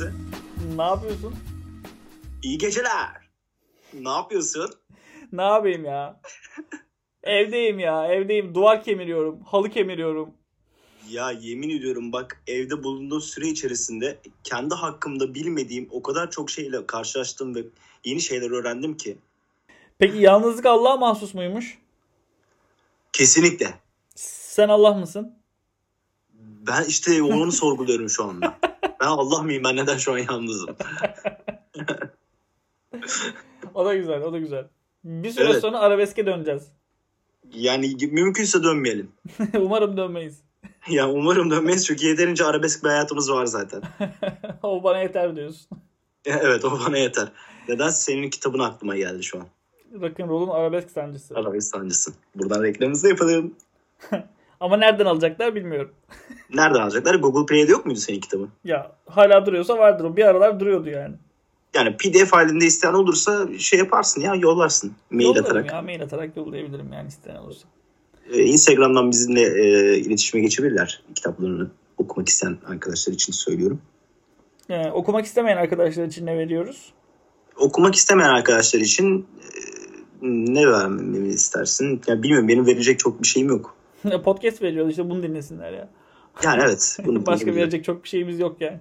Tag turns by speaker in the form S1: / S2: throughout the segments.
S1: Terzi.
S2: Ne yapıyorsun?
S1: İyi geceler. Ne yapıyorsun?
S2: Ne yapayım ya? evdeyim ya, evdeyim. Duvar kemiriyorum, halı kemiriyorum.
S1: Ya yemin ediyorum bak evde bulunduğum süre içerisinde kendi hakkımda bilmediğim o kadar çok şeyle karşılaştım ve yeni şeyler öğrendim ki.
S2: Peki yalnızlık Allah'a mahsus muymuş?
S1: Kesinlikle.
S2: Sen Allah mısın?
S1: Ben işte onu sorguluyorum şu anda. Ben Allah mıyım ben neden şu an yalnızım?
S2: O da güzel, o da güzel. Bir süre
S1: Evet.
S2: sonra arabeske döneceğiz.
S1: Yani mümkünse dönmeyelim.
S2: Umarım dönmeyiz.
S1: Ya umarım dönmeyiz çünkü yeterince arabesk bir hayatımız var zaten.
S2: o bana yeter diyorsun.
S1: Evet o bana yeter. Neden senin kitabın aklıma geldi şu an.
S2: Rock'n'roll'un arabesk sancısı.
S1: Arabesk sancısı. Buradan reklamımızı yapalım.
S2: Ama nereden alacaklar bilmiyorum.
S1: Nereden alacaklar? Google Play'de yok muydu senin kitabın?
S2: Ya hala duruyorsa vardır o. Bir aralar duruyordu yani.
S1: Yani PDF halinde isteyen olursa şey yaparsın ya yollarsın. Mail
S2: Yollarım
S1: atarak.
S2: ya mail atarak yollayabilirim yani isteyen olursa.
S1: Ee, Instagram'dan bizimle e, iletişime geçebilirler. Kitaplarını okumak isteyen arkadaşlar için söylüyorum.
S2: Yani okumak istemeyen arkadaşlar için ne veriyoruz?
S1: Okumak istemeyen arkadaşlar için e, ne vermemi istersin? Ya bilmiyorum benim verecek çok bir şeyim yok.
S2: Podcast veriyoruz işte bunu dinlesinler ya.
S1: Yani evet. Bunu
S2: Başka
S1: bunu-
S2: verecek çok bir şeyimiz yok yani.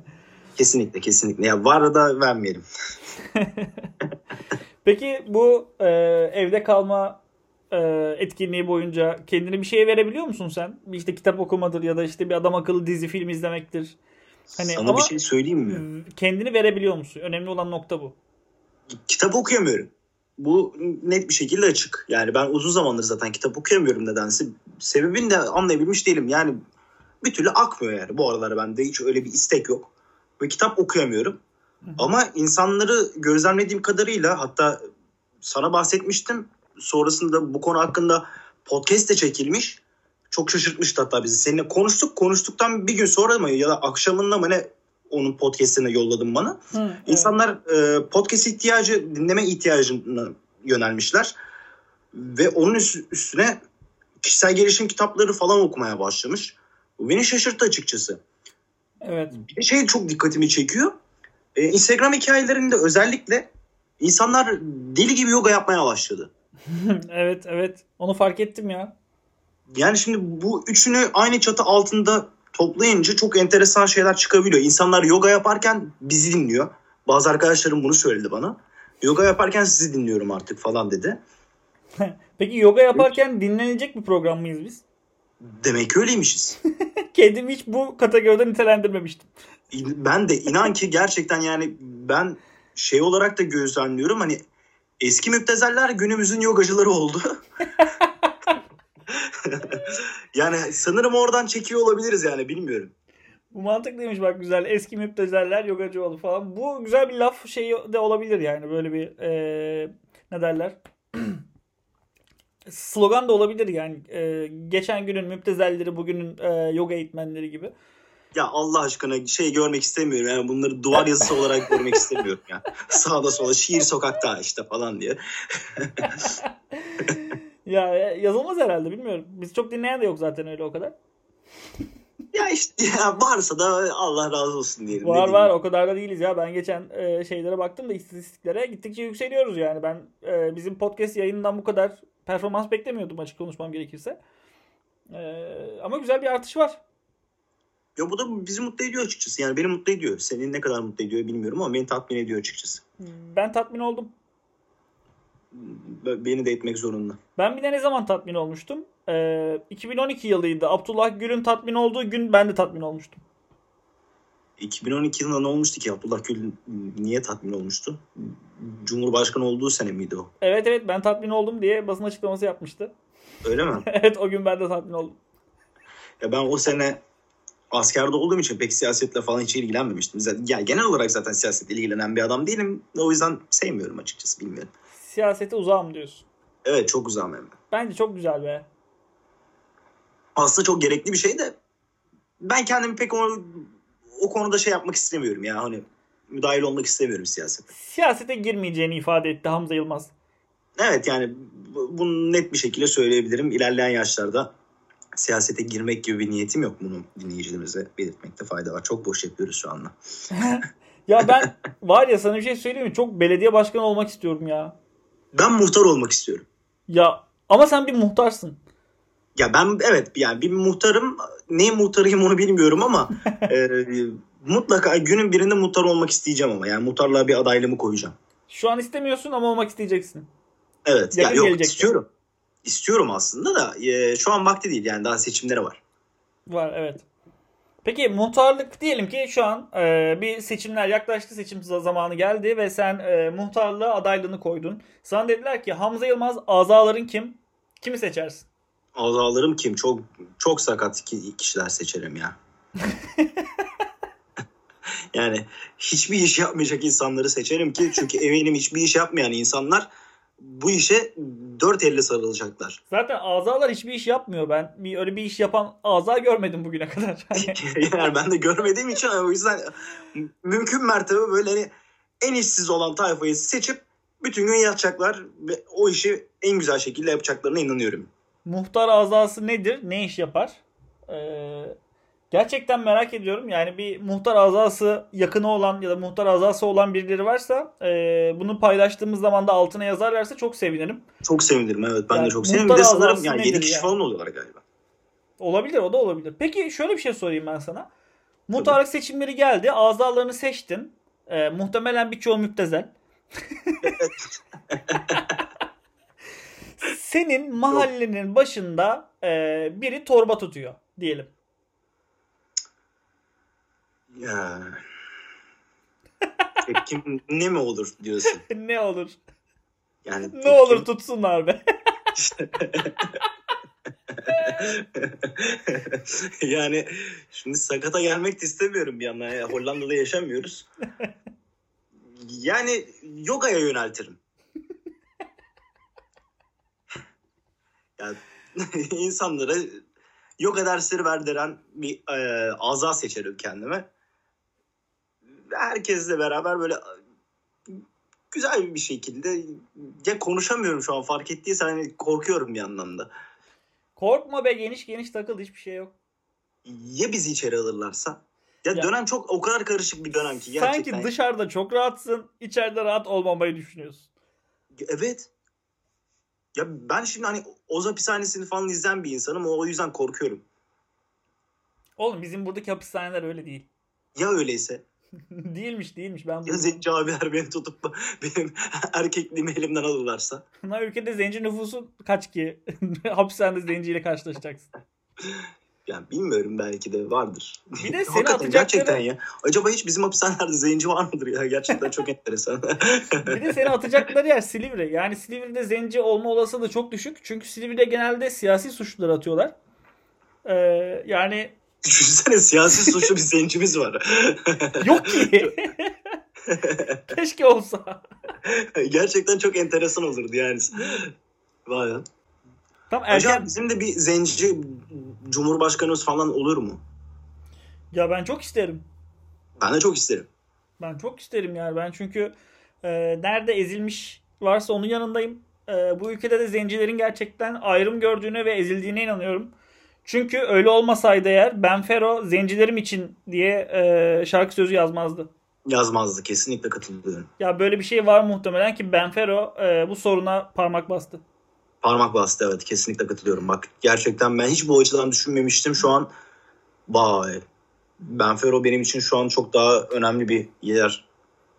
S1: Kesinlikle kesinlikle. Ya var da vermeyelim.
S2: Peki bu e, evde kalma e, etkinliği boyunca kendini bir şeye verebiliyor musun sen? İşte kitap okumadır ya da işte bir adam akıllı dizi film izlemektir. Hani
S1: Sana
S2: ama
S1: bir şey söyleyeyim mi?
S2: kendini verebiliyor musun? Önemli olan nokta bu.
S1: kitap okuyamıyorum. Bu net bir şekilde açık. Yani ben uzun zamandır zaten kitap okuyamıyorum nedense. Sebebini de anlayabilmiş değilim. Yani bir türlü akmıyor yani. Bu aralar bende hiç öyle bir istek yok. Ve kitap okuyamıyorum. Ama insanları gözlemlediğim kadarıyla hatta sana bahsetmiştim. Sonrasında bu konu hakkında podcast de çekilmiş. Çok şaşırtmıştı hatta bizi. Seninle konuştuk. Konuştuktan bir gün sonra mı ya da akşamında mı ne onun podcastine yolladım bana.
S2: Hı.
S1: İnsanlar e, podcast ihtiyacı, dinleme ihtiyacına yönelmişler. Ve onun üst- üstüne kişisel gelişim kitapları falan okumaya başlamış. Bu beni şaşırttı açıkçası.
S2: Evet.
S1: Bir şey çok dikkatimi çekiyor. E, Instagram hikayelerinde özellikle insanlar deli gibi yoga yapmaya başladı.
S2: evet evet. Onu fark ettim ya.
S1: Yani şimdi bu üçünü aynı çatı altında toplayınca çok enteresan şeyler çıkabiliyor. İnsanlar yoga yaparken bizi dinliyor. Bazı arkadaşlarım bunu söyledi bana. Yoga yaparken sizi dinliyorum artık falan dedi.
S2: Peki yoga yaparken dinlenecek bir program mıyız biz?
S1: Demek ki öyleymişiz.
S2: Kendimi hiç bu kategoride nitelendirmemiştim.
S1: ben de inan ki gerçekten yani ben şey olarak da gözlemliyorum hani eski müptezeller günümüzün yogacıları oldu. yani sanırım oradan çekiyor olabiliriz yani bilmiyorum.
S2: Bu mantıklıymış bak güzel. Eski müptezeller yogacı oldu falan. Bu güzel bir laf şeyi de olabilir yani böyle bir eee, ne derler? Slogan da olabilir yani. Eee, geçen günün müptezelleri bugünün eee, yoga eğitmenleri gibi.
S1: Ya Allah aşkına şey görmek istemiyorum. Yani bunları duvar yazısı olarak görmek istemiyorum ya. Sağda sola şiir sokakta işte falan diye.
S2: Ya e, yazılmaz herhalde bilmiyorum. Biz çok dinleyen de yok zaten öyle o kadar.
S1: Ya işte ya varsa da Allah razı olsun diyelim.
S2: Var
S1: diyeyim?
S2: var o kadar da değiliz ya. Ben geçen e, şeylere baktım da istatistiklere gittikçe yükseliyoruz yani. Ben e, bizim podcast yayınından bu kadar performans beklemiyordum açık konuşmam gerekirse. E, ama güzel bir artış var.
S1: Ya bu da bizi mutlu ediyor açıkçası. Yani beni mutlu ediyor. Senin ne kadar mutlu ediyor bilmiyorum ama beni tatmin ediyor açıkçası.
S2: Ben tatmin oldum.
S1: Beni de etmek zorunda.
S2: Ben bir de ne zaman tatmin olmuştum? E, 2012 yılıydı. Abdullah Gül'ün tatmin olduğu gün ben de tatmin olmuştum.
S1: 2012 yılında ne olmuştu ki? Abdullah Gül niye tatmin olmuştu? Cumhurbaşkanı olduğu sene miydi o?
S2: Evet evet ben tatmin oldum diye basın açıklaması yapmıştı.
S1: Öyle mi?
S2: evet o gün ben de tatmin oldum.
S1: Ya ben o sene askerde olduğum için pek siyasetle falan hiç ilgilenmemiştim. Zaten, ya genel olarak zaten siyasetle ilgilenen bir adam değilim. O yüzden sevmiyorum açıkçası bilmiyorum.
S2: Siyasete uzağım diyorsun.
S1: Evet çok uzağım hem de.
S2: Bence çok güzel be.
S1: Aslında çok gerekli bir şey de ben kendimi pek o, o konuda şey yapmak istemiyorum ya. Hani müdahil olmak istemiyorum siyasete.
S2: Siyasete girmeyeceğini ifade etti Hamza Yılmaz.
S1: Evet yani bu- bunu net bir şekilde söyleyebilirim. İlerleyen yaşlarda siyasete girmek gibi bir niyetim yok. Bunu dinleyicilerimize belirtmekte fayda var. Çok boş yapıyoruz şu anda.
S2: ya ben var ya sana bir şey söyleyeyim mi? Çok belediye başkanı olmak istiyorum ya.
S1: Ben muhtar olmak istiyorum.
S2: Ya ama sen bir muhtarsın.
S1: Ya ben evet yani bir muhtarım. Ne muhtarıyım onu bilmiyorum ama e, mutlaka günün birinde muhtar olmak isteyeceğim ama. Yani muhtarlığa bir adaylığımı koyacağım.
S2: Şu an istemiyorsun ama olmak isteyeceksin.
S1: Evet. ya yok gelecekte. istiyorum. İstiyorum aslında da e, şu an vakti değil yani daha seçimlere var.
S2: Var evet. Peki muhtarlık diyelim ki şu an e, bir seçimler yaklaştı seçim zamanı geldi ve sen e, muhtarlığa adaylığını koydun. Sana dediler ki Hamza Yılmaz azaların kim? Kimi seçersin?
S1: Azalarım kim? Çok çok sakat kişiler seçerim ya. yani hiçbir iş yapmayacak insanları seçerim ki çünkü eminim hiçbir iş yapmayan insanlar bu işe dört elle sarılacaklar.
S2: Zaten azalar hiçbir iş yapmıyor. Ben bir öyle bir iş yapan aza görmedim bugüne kadar.
S1: yani ben de görmediğim için o yüzden mümkün mertebe böyle hani en işsiz olan tayfayı seçip bütün gün yatacaklar ve o işi en güzel şekilde yapacaklarına inanıyorum.
S2: Muhtar azası nedir? Ne iş yapar? Ee, Gerçekten merak ediyorum. Yani bir muhtar azası yakını olan ya da muhtar azası olan birileri varsa e, bunu paylaştığımız zaman da altına yazarlarsa çok sevinirim.
S1: Çok sevinirim evet. Ben yani de çok sevinirim. Bir de sanırım yani 7 kişi yani? falan oluyorlar galiba.
S2: Olabilir o da olabilir. Peki şöyle bir şey sorayım ben sana. Muhtarlık Tabii. seçimleri geldi. Azalarını seçtin. E, muhtemelen birçoğu müptezel. Senin mahallenin başında e, biri torba tutuyor diyelim.
S1: Ya. Tepkim ne mi olur diyorsun?
S2: ne olur? Yani tepkim... Ne olur tutsunlar be.
S1: yani şimdi sakata gelmek de istemiyorum bir yandan. Ya. Hollanda'da yaşamıyoruz. Yani yogaya yöneltirim. yani insanlara yoga dersleri verdiren bir e, azal seçerim kendime herkesle beraber böyle güzel bir şekilde ya konuşamıyorum şu an fark ettiysen hani korkuyorum bir yandan da.
S2: Korkma be geniş geniş takıl hiçbir şey yok.
S1: Ya bizi içeri alırlarsa? Ya, ya dönem çok o kadar karışık bir dönem ki gerçekten.
S2: Sanki dışarıda çok rahatsın, içeride rahat olmamayı düşünüyorsun.
S1: Evet. Ya ben şimdi hani Oz hapishanesini falan izleyen bir insanım. O yüzden korkuyorum.
S2: Oğlum bizim buradaki hapishaneler öyle değil.
S1: Ya öyleyse?
S2: değilmiş değilmiş. Ben
S1: ya zenci abiler beni tutup benim erkekliğimi elimden alırlarsa.
S2: Ama ülkede zenci nüfusu kaç ki? Hapishanede zenciyle karşılaşacaksın.
S1: Yani bilmiyorum belki de vardır.
S2: Bir de seni atacakları...
S1: Gerçekten ya. Acaba hiç bizim hapishanelerde zenci var mıdır ya? Gerçekten çok enteresan.
S2: bir de seni atacakları yer Silivri. Yani Silivri'de zenci olma olasılığı çok düşük. Çünkü Silivri'de genelde siyasi suçluları atıyorlar. Ee, yani
S1: Düşünsene siyasi suçlu bir zencimiz var.
S2: Yok ki. Keşke olsa.
S1: Gerçekten çok enteresan olurdu yani. Vay ya. Tam erken... Acaba bizim de bir zenci cumhurbaşkanımız falan olur mu?
S2: Ya ben çok isterim.
S1: Ben de çok isterim.
S2: Ben çok isterim yani. Ben çünkü e, nerede ezilmiş varsa onun yanındayım. E, bu ülkede de zencilerin gerçekten ayrım gördüğüne ve ezildiğine inanıyorum. Çünkü öyle olmasaydı eğer Benfero zencilerim için diye e, şarkı sözü yazmazdı.
S1: Yazmazdı kesinlikle katılıyorum.
S2: Ya böyle bir şey var muhtemelen ki Benfero e, bu soruna parmak bastı.
S1: Parmak bastı evet kesinlikle katılıyorum. Bak gerçekten ben hiç bu açıdan düşünmemiştim. Şu an vay Benfero benim için şu an çok daha önemli bir yer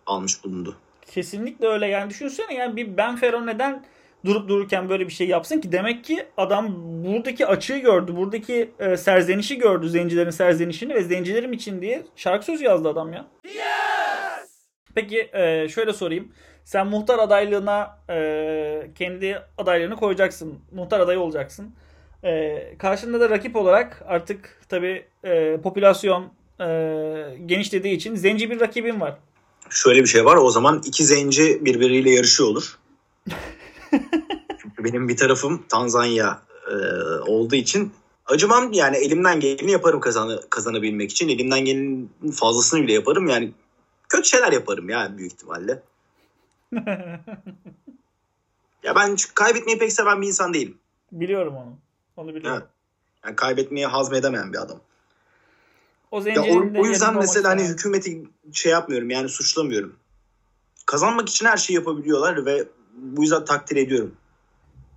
S1: almış bulundu.
S2: Kesinlikle öyle yani düşünsene yani bir Benfero neden durup dururken böyle bir şey yapsın ki demek ki adam buradaki açığı gördü. Buradaki e, serzenişi gördü. Zencilerin serzenişini ve zencilerim için diye şarkı sözü yazdı adam ya. Yes! Peki e, şöyle sorayım. Sen muhtar adaylığına e, kendi adaylığını koyacaksın. Muhtar adayı olacaksın. E, karşında da rakip olarak artık tabi e, popülasyon e, genişlediği için zenci bir rakibin var.
S1: Şöyle bir şey var. O zaman iki zenci birbiriyle yarışıyor olur. Çünkü benim bir tarafım Tanzanya e, olduğu için acımam yani elimden geleni yaparım kazanı, kazanabilmek için. Elimden gelenin fazlasını bile yaparım yani kötü şeyler yaparım yani büyük ihtimalle. ya ben kaybetmeyi pek seven bir insan değilim.
S2: Biliyorum onu. Onu biliyorum. Evet.
S1: Yani kaybetmeyi hazmedemeyen bir adam.
S2: O
S1: Ya o, o yüzden mesela hani hükümeti şey yapmıyorum yani suçlamıyorum. Kazanmak için her şeyi yapabiliyorlar ve bu yüzden takdir ediyorum.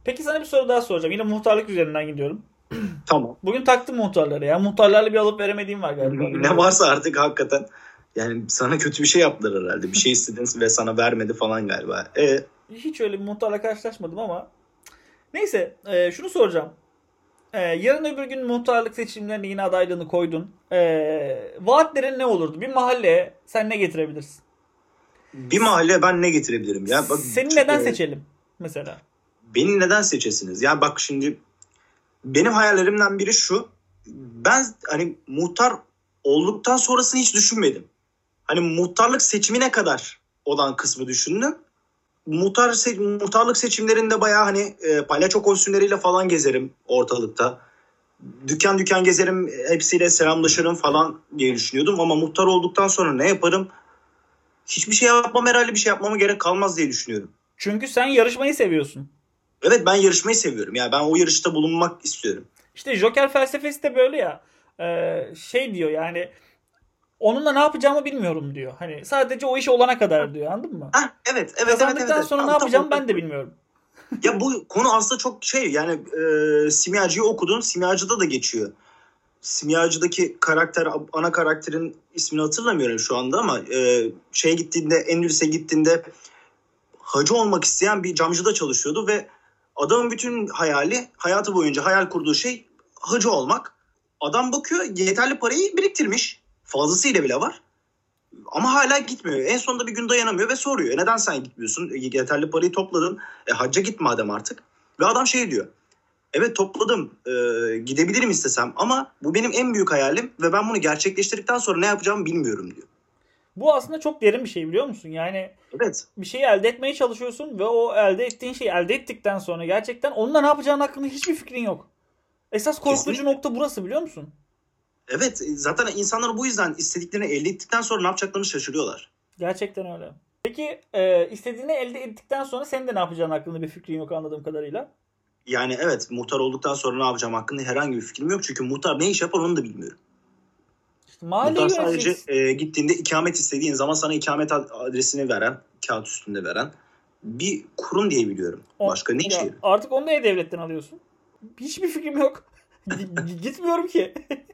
S2: Peki sana bir soru daha soracağım. Yine muhtarlık üzerinden gidiyorum.
S1: Tamam.
S2: Bugün taktım muhtarları ya. Muhtarlarla bir alıp veremediğim var galiba.
S1: ne varsa artık hakikaten yani sana kötü bir şey yaptılar herhalde. Bir şey istedin ve sana vermedi falan galiba. E,
S2: Hiç öyle bir muhtarla karşılaşmadım ama. Neyse e, şunu soracağım. E, yarın öbür gün muhtarlık seçimlerine yine adaylığını koydun. E, vaatlerin ne olurdu? Bir mahalleye sen ne getirebilirsin?
S1: Bir mahalle ben ne getirebilirim ya? Bak,
S2: Seni neden seçelim mesela?
S1: Beni neden seçesiniz? Ya bak şimdi benim hayallerimden biri şu. Ben hani muhtar olduktan sonrasını hiç düşünmedim. Hani muhtarlık seçimine kadar olan kısmı düşündüm. Muhtar se- muhtarlık seçimlerinde bayağı hani e, palyaço kostümleriyle falan gezerim ortalıkta. Dükkan dükkan gezerim, hepsiyle selamlaşırım falan diye düşünüyordum. Ama muhtar olduktan sonra ne yaparım? Hiçbir şey yapmam herhalde bir şey yapmama gerek kalmaz diye düşünüyorum.
S2: Çünkü sen yarışmayı seviyorsun.
S1: Evet ben yarışmayı seviyorum. Yani ben o yarışta bulunmak istiyorum.
S2: İşte Joker felsefesi de böyle ya. E, şey diyor yani onunla ne yapacağımı bilmiyorum diyor. Hani sadece o iş olana kadar diyor anladın mı?
S1: Hah, evet evet evet.
S2: Kazandıktan
S1: evet.
S2: sonra
S1: Tam-
S2: ne
S1: tam
S2: yapacağım
S1: olarak-
S2: ben de bilmiyorum.
S1: Ya bu konu aslında çok şey yani e, Simyacı'yı okudun. Simyacı'da da geçiyor. Simyacı'daki karakter ana karakterin ismini hatırlamıyorum şu anda ama e, şeye gittiğinde Endülüs'e gittiğinde hacı olmak isteyen bir camcıda çalışıyordu ve adamın bütün hayali hayatı boyunca hayal kurduğu şey hacı olmak. Adam bakıyor yeterli parayı biriktirmiş. Fazlasıyla bile var. Ama hala gitmiyor. En sonunda bir gün dayanamıyor ve soruyor. "E neden sen gitmiyorsun? E, yeterli parayı topladın. E, hacca git madem artık. Ve adam şey diyor. Evet topladım. E, gidebilirim istesem ama bu benim en büyük hayalim ve ben bunu gerçekleştirdikten sonra ne yapacağımı bilmiyorum diyor.
S2: Bu aslında çok derin bir şey biliyor musun? Yani
S1: Evet.
S2: bir şeyi elde etmeye çalışıyorsun ve o elde ettiğin şeyi elde ettikten sonra gerçekten onunla ne yapacağın hakkında hiçbir fikrin yok. Esas korkutucu
S1: Kesinlikle.
S2: nokta burası biliyor musun?
S1: Evet e, zaten insanlar bu yüzden istediklerini elde ettikten sonra ne yapacaklarını şaşırıyorlar.
S2: Gerçekten öyle. Peki e, istediğini elde ettikten sonra senin de ne yapacağın hakkında bir fikrin yok anladığım kadarıyla.
S1: Yani evet muhtar olduktan sonra ne yapacağım hakkında herhangi bir fikrim yok. Çünkü muhtar ne iş yapar onu da bilmiyorum.
S2: Mahalle
S1: Muhtar sadece e, gittiğinde ikamet istediğin zaman sana ikamet ad- adresini veren, kağıt üstünde veren bir kurum diye biliyorum.
S2: O-
S1: Başka ne
S2: Ya
S1: yarıyor?
S2: Artık onu da e-devletten alıyorsun. Hiçbir fikrim yok. Gitmiyorum ki.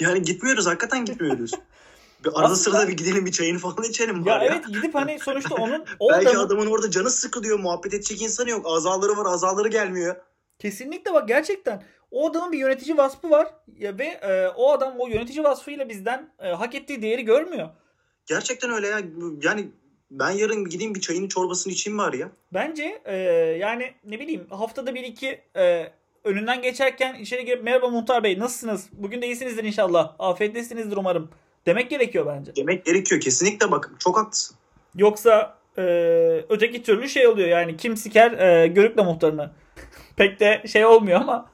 S1: Yani gitmiyoruz hakikaten gitmiyoruz. Bir arada
S2: Aslında-
S1: sırada bir gidelim bir çayını falan içelim
S2: ya
S1: ya.
S2: evet gidip hani sonuçta onun
S1: Belki
S2: adamın-
S1: adamın orada canı sıkılıyor, muhabbet edecek insanı yok. Azaları var, azaları gelmiyor.
S2: Kesinlikle bak gerçekten o adamın bir yönetici vasfı var ya ve e, o adam o yönetici vasfıyla bizden e, hak ettiği değeri görmüyor.
S1: Gerçekten öyle ya. Yani ben yarın gideyim bir çayını çorbasını içeyim var ya.
S2: Bence e, yani ne bileyim haftada bir iki e, önünden geçerken içeri girip merhaba muhtar bey nasılsınız? Bugün de iyisinizdir inşallah. Afiyettesinizdir umarım. Demek gerekiyor bence.
S1: Demek gerekiyor kesinlikle bak çok haklısın.
S2: Yoksa e, öteki türlü şey oluyor yani kim siker e, görükle muhtarını. Pek de şey olmuyor ama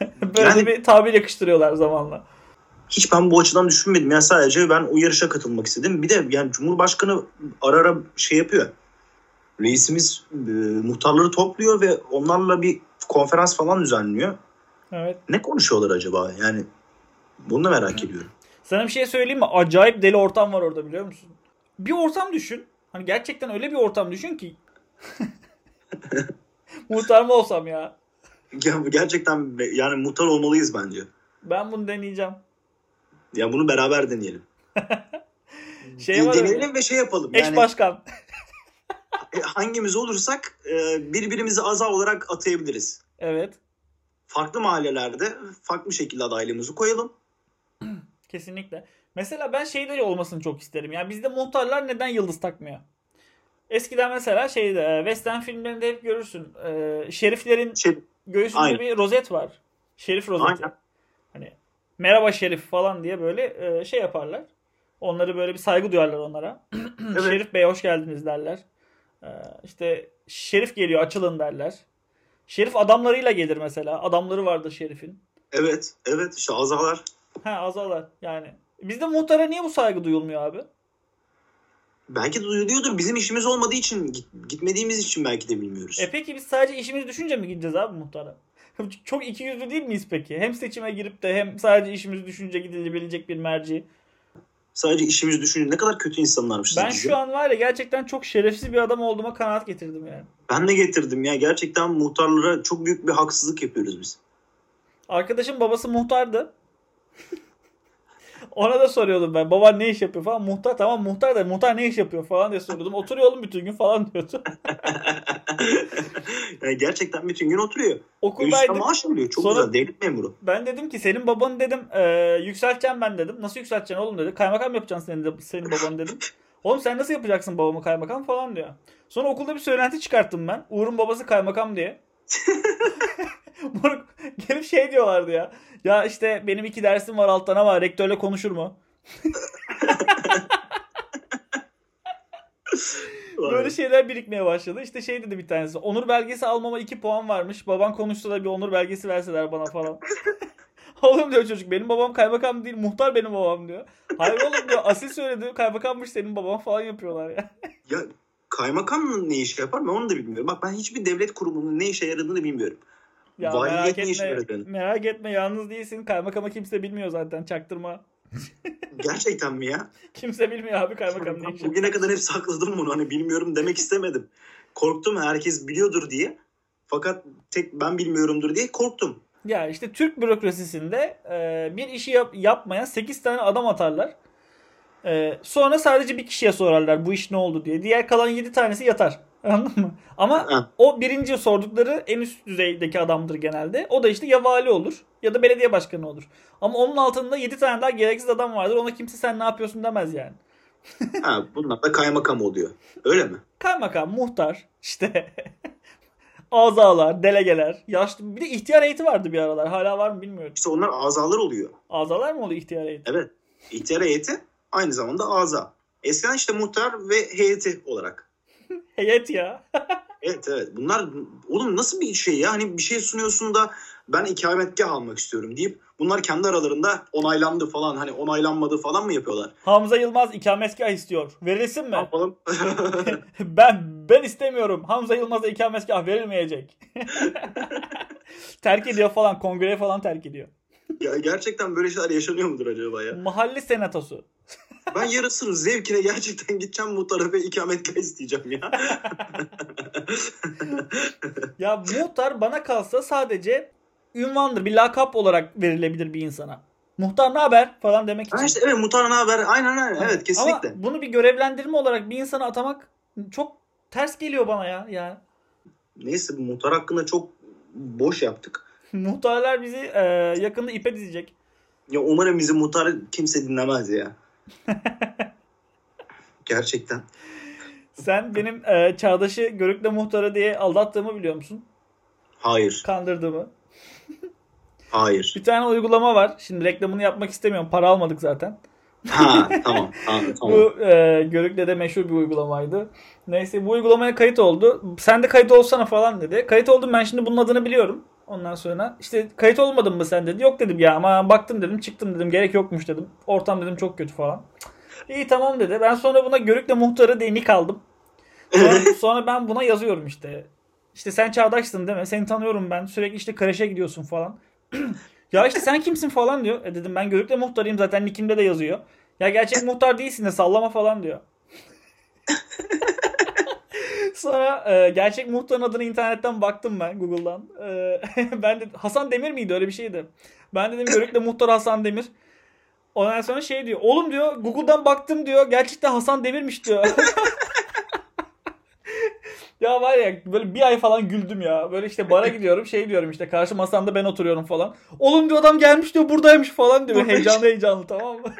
S2: böyle
S1: Yani-
S2: bir tabir yakıştırıyorlar zamanla.
S1: Hiç ben bu açıdan düşünmedim. Yani sadece ben o yarışa katılmak istedim. Bir de yani Cumhurbaşkanı ara ara şey yapıyor. Reisimiz e, muhtarları topluyor ve onlarla bir konferans falan düzenliyor.
S2: Evet.
S1: Ne konuşuyorlar acaba? Yani bunu da merak ediyorum.
S2: Sana bir şey söyleyeyim mi? Acayip deli ortam var orada biliyor musun? Bir ortam düşün. Hani gerçekten öyle bir ortam düşün ki. Muhtar mı olsam ya?
S1: Gerçekten yani muhtar olmalıyız bence.
S2: Ben bunu deneyeceğim.
S1: Ya bunu beraber deneyelim.
S2: Şey var öyle.
S1: deneyelim ve şey yapalım.
S2: Eş
S1: Yani
S2: başkan.
S1: e, hangimiz olursak e, birbirimizi aza olarak atayabiliriz.
S2: evet.
S1: Farklı mahallelerde farklı şekilde adaylığımızı koyalım.
S2: Kesinlikle. Mesela ben şeyleri olmasını çok isterim. Yani bizde muhtarlar neden yıldız takmıyor? Eskiden mesela şeyde western filmlerinde hep görürsün. E, şeriflerin
S1: Şey,
S2: göğsünde
S1: Aynen.
S2: bir rozet var. Şerif rozeti.
S1: Aynen.
S2: Hani merhaba şerif falan diye böyle e, şey yaparlar. Onları böyle bir saygı duyarlar onlara.
S1: Evet.
S2: Şerif Bey hoş geldiniz derler. E, işte Şerif geliyor açılın derler. Şerif adamlarıyla gelir mesela. Adamları vardır Şerif'in.
S1: evet, evet işte azalar.
S2: Ha azalar yani. Bizde muhtara niye bu saygı duyulmuyor abi?
S1: Belki duyuluyordur. Bizim işimiz olmadığı için, git- gitmediğimiz için belki de bilmiyoruz.
S2: E peki biz sadece işimizi düşünce mi gideceğiz abi muhtara? Çok iki yüzlü değil miyiz peki? Hem seçime girip de hem sadece işimizi düşünce gidilebilecek bir merci.
S1: Sadece işimizi düşünce ne kadar kötü insanlarmışız.
S2: Ben şu an var ya gerçekten çok şerefsiz bir adam olduğuma kanaat getirdim yani.
S1: Ben de getirdim ya. Gerçekten muhtarlara çok büyük bir haksızlık yapıyoruz biz.
S2: Arkadaşım babası muhtardı. Ona da soruyordum ben. Baban ne iş yapıyor falan. Muhtar tamam muhtar da muhtar ne iş yapıyor falan diye soruyordum. Oturuyor oğlum bütün gün falan diyordu.
S1: yani gerçekten bütün gün oturuyor.
S2: Okuldaydık.
S1: Maaş alıyor. Çok Sonra, güzel. Devlet memuru.
S2: Ben dedim ki senin babanı dedim e, yükselteceğim ben dedim. Nasıl yükselteceksin oğlum dedi. Kaymakam yapacaksın senin, de, senin babanı dedim. Oğlum sen nasıl yapacaksın babamı kaymakam falan diyor. Sonra okulda bir söylenti çıkarttım ben. Uğur'un babası kaymakam diye. gelip şey diyorlardı ya. Ya işte benim iki dersim var alttan ama rektörle konuşur mu? Böyle şeyler birikmeye başladı. İşte şey dedi bir tanesi. Onur belgesi almama iki puan varmış. Baban konuşsa da bir onur belgesi verseler bana falan. oğlum diyor çocuk benim babam kaymakam değil muhtar benim babam diyor. Hayır oğlum diyor asil söyledi kaymakammış senin baban falan yapıyorlar ya.
S1: ya kaymakam ne iş yapar ben onu da bilmiyorum. Bak ben hiçbir devlet kurumunun ne işe yaradığını bilmiyorum.
S2: Ya merak etme, merak etme yalnız değilsin. Kaymakamı kimse bilmiyor zaten çaktırma.
S1: Gerçekten mi ya?
S2: Kimse bilmiyor abi kaymakam ne
S1: işi. Bugüne kadar hep sakladım bunu. Hani bilmiyorum demek istemedim. Korktum herkes biliyordur diye. Fakat tek ben bilmiyorumdur diye korktum.
S2: Ya işte Türk bürokrasisinde e, bir işi yap, yapmayan 8 tane adam atarlar. E, sonra sadece bir kişiye sorarlar bu iş ne oldu diye. Diğer kalan 7 tanesi yatar. Anladın mı? Ama o birinci sordukları en üst düzeydeki adamdır genelde. O da işte ya vali olur ya da belediye başkanı olur. Ama onun altında 7 tane daha gereksiz adam vardır. Ona kimse sen ne yapıyorsun demez yani.
S1: ha, bunlar da kaymakam oluyor. Öyle mi?
S2: Kaymakam, muhtar, işte azalar, delegeler, yaşlı bir de ihtiyar heyeti vardı bir aralar. Hala var mı bilmiyorum.
S1: İşte onlar azalar oluyor.
S2: Azalar mı oluyor ihtiyar heyeti?
S1: Evet. İhtiyar heyeti aynı zamanda aza. Eskiden işte muhtar ve heyeti olarak.
S2: Heyet ya.
S1: evet evet. Bunlar oğlum nasıl bir şey ya? Hani bir şey sunuyorsun da ben ikametgah almak istiyorum deyip bunlar kendi aralarında onaylandı falan hani onaylanmadı falan mı yapıyorlar?
S2: Hamza Yılmaz ikametgah istiyor. Verilsin mi? Yapalım. ben ben istemiyorum. Hamza Yılmaz'a ikametgah verilmeyecek. terk ediyor falan. Kongreye falan terk ediyor.
S1: Ya gerçekten böyle şeyler yaşanıyor mudur acaba ya?
S2: Mahalle senatosu.
S1: Ben yarısını zevkine gerçekten gideceğim muhtara ve ikametgah isteyeceğim ya.
S2: ya muhtar bana kalsa sadece ünvandır. Bir lakap olarak verilebilir bir insana. Muhtar ne haber falan demek için.
S1: Ha işte evet muhtar ne haber aynen aynen evet kesinlikle.
S2: Ama bunu bir görevlendirme olarak bir insana atamak çok ters geliyor bana ya. ya.
S1: Neyse bu muhtar hakkında çok boş yaptık.
S2: Muhtarlar bizi e, yakında ipe dizecek.
S1: Ya umarım bizi muhtar kimse dinlemez ya. Gerçekten.
S2: Sen benim e, Çağdaş'ı Görükle Muhtarı diye aldattığımı biliyor musun?
S1: Hayır.
S2: Kandırdığımı.
S1: Hayır.
S2: Bir tane uygulama var. Şimdi reklamını yapmak istemiyorum. Para almadık zaten.
S1: Ha tamam. ha, tamam.
S2: bu e, Görükle de meşhur bir uygulamaydı. Neyse bu uygulamaya kayıt oldu. Sen de kayıt olsana falan dedi. Kayıt oldum ben şimdi bunun adını biliyorum. Ondan sonra işte kayıt olmadın mı sen dedi. Yok dedim ya ama baktım dedim çıktım dedim gerek yokmuş dedim. Ortam dedim çok kötü falan. İyi tamam dedi. Ben sonra buna Görükle muhtarı diye nick aldım. Sonra, sonra ben buna yazıyorum işte. İşte sen çağdaşsın değil mi? Seni tanıyorum ben. Sürekli işte kreşe gidiyorsun falan. ya işte sen kimsin falan diyor. E dedim ben Görükle muhtarıyım zaten nickimde de yazıyor. Ya gerçek muhtar değilsin de sallama falan diyor. Sonra e, gerçek muhtarın adını internetten baktım ben Google'dan. E, ben de Hasan Demir miydi öyle bir şeydi. Ben dedim Görükle muhtar Hasan Demir. Ondan sonra şey diyor. Oğlum diyor Google'dan baktım diyor. Gerçekten Hasan Demir'miş diyor. ya var ya böyle bir ay falan güldüm ya. Böyle işte bara gidiyorum şey diyorum işte karşı masamda ben oturuyorum falan. Oğlum diyor adam gelmiş diyor buradaymış falan diyor. Heyecanlı heyecanlı tamam mı?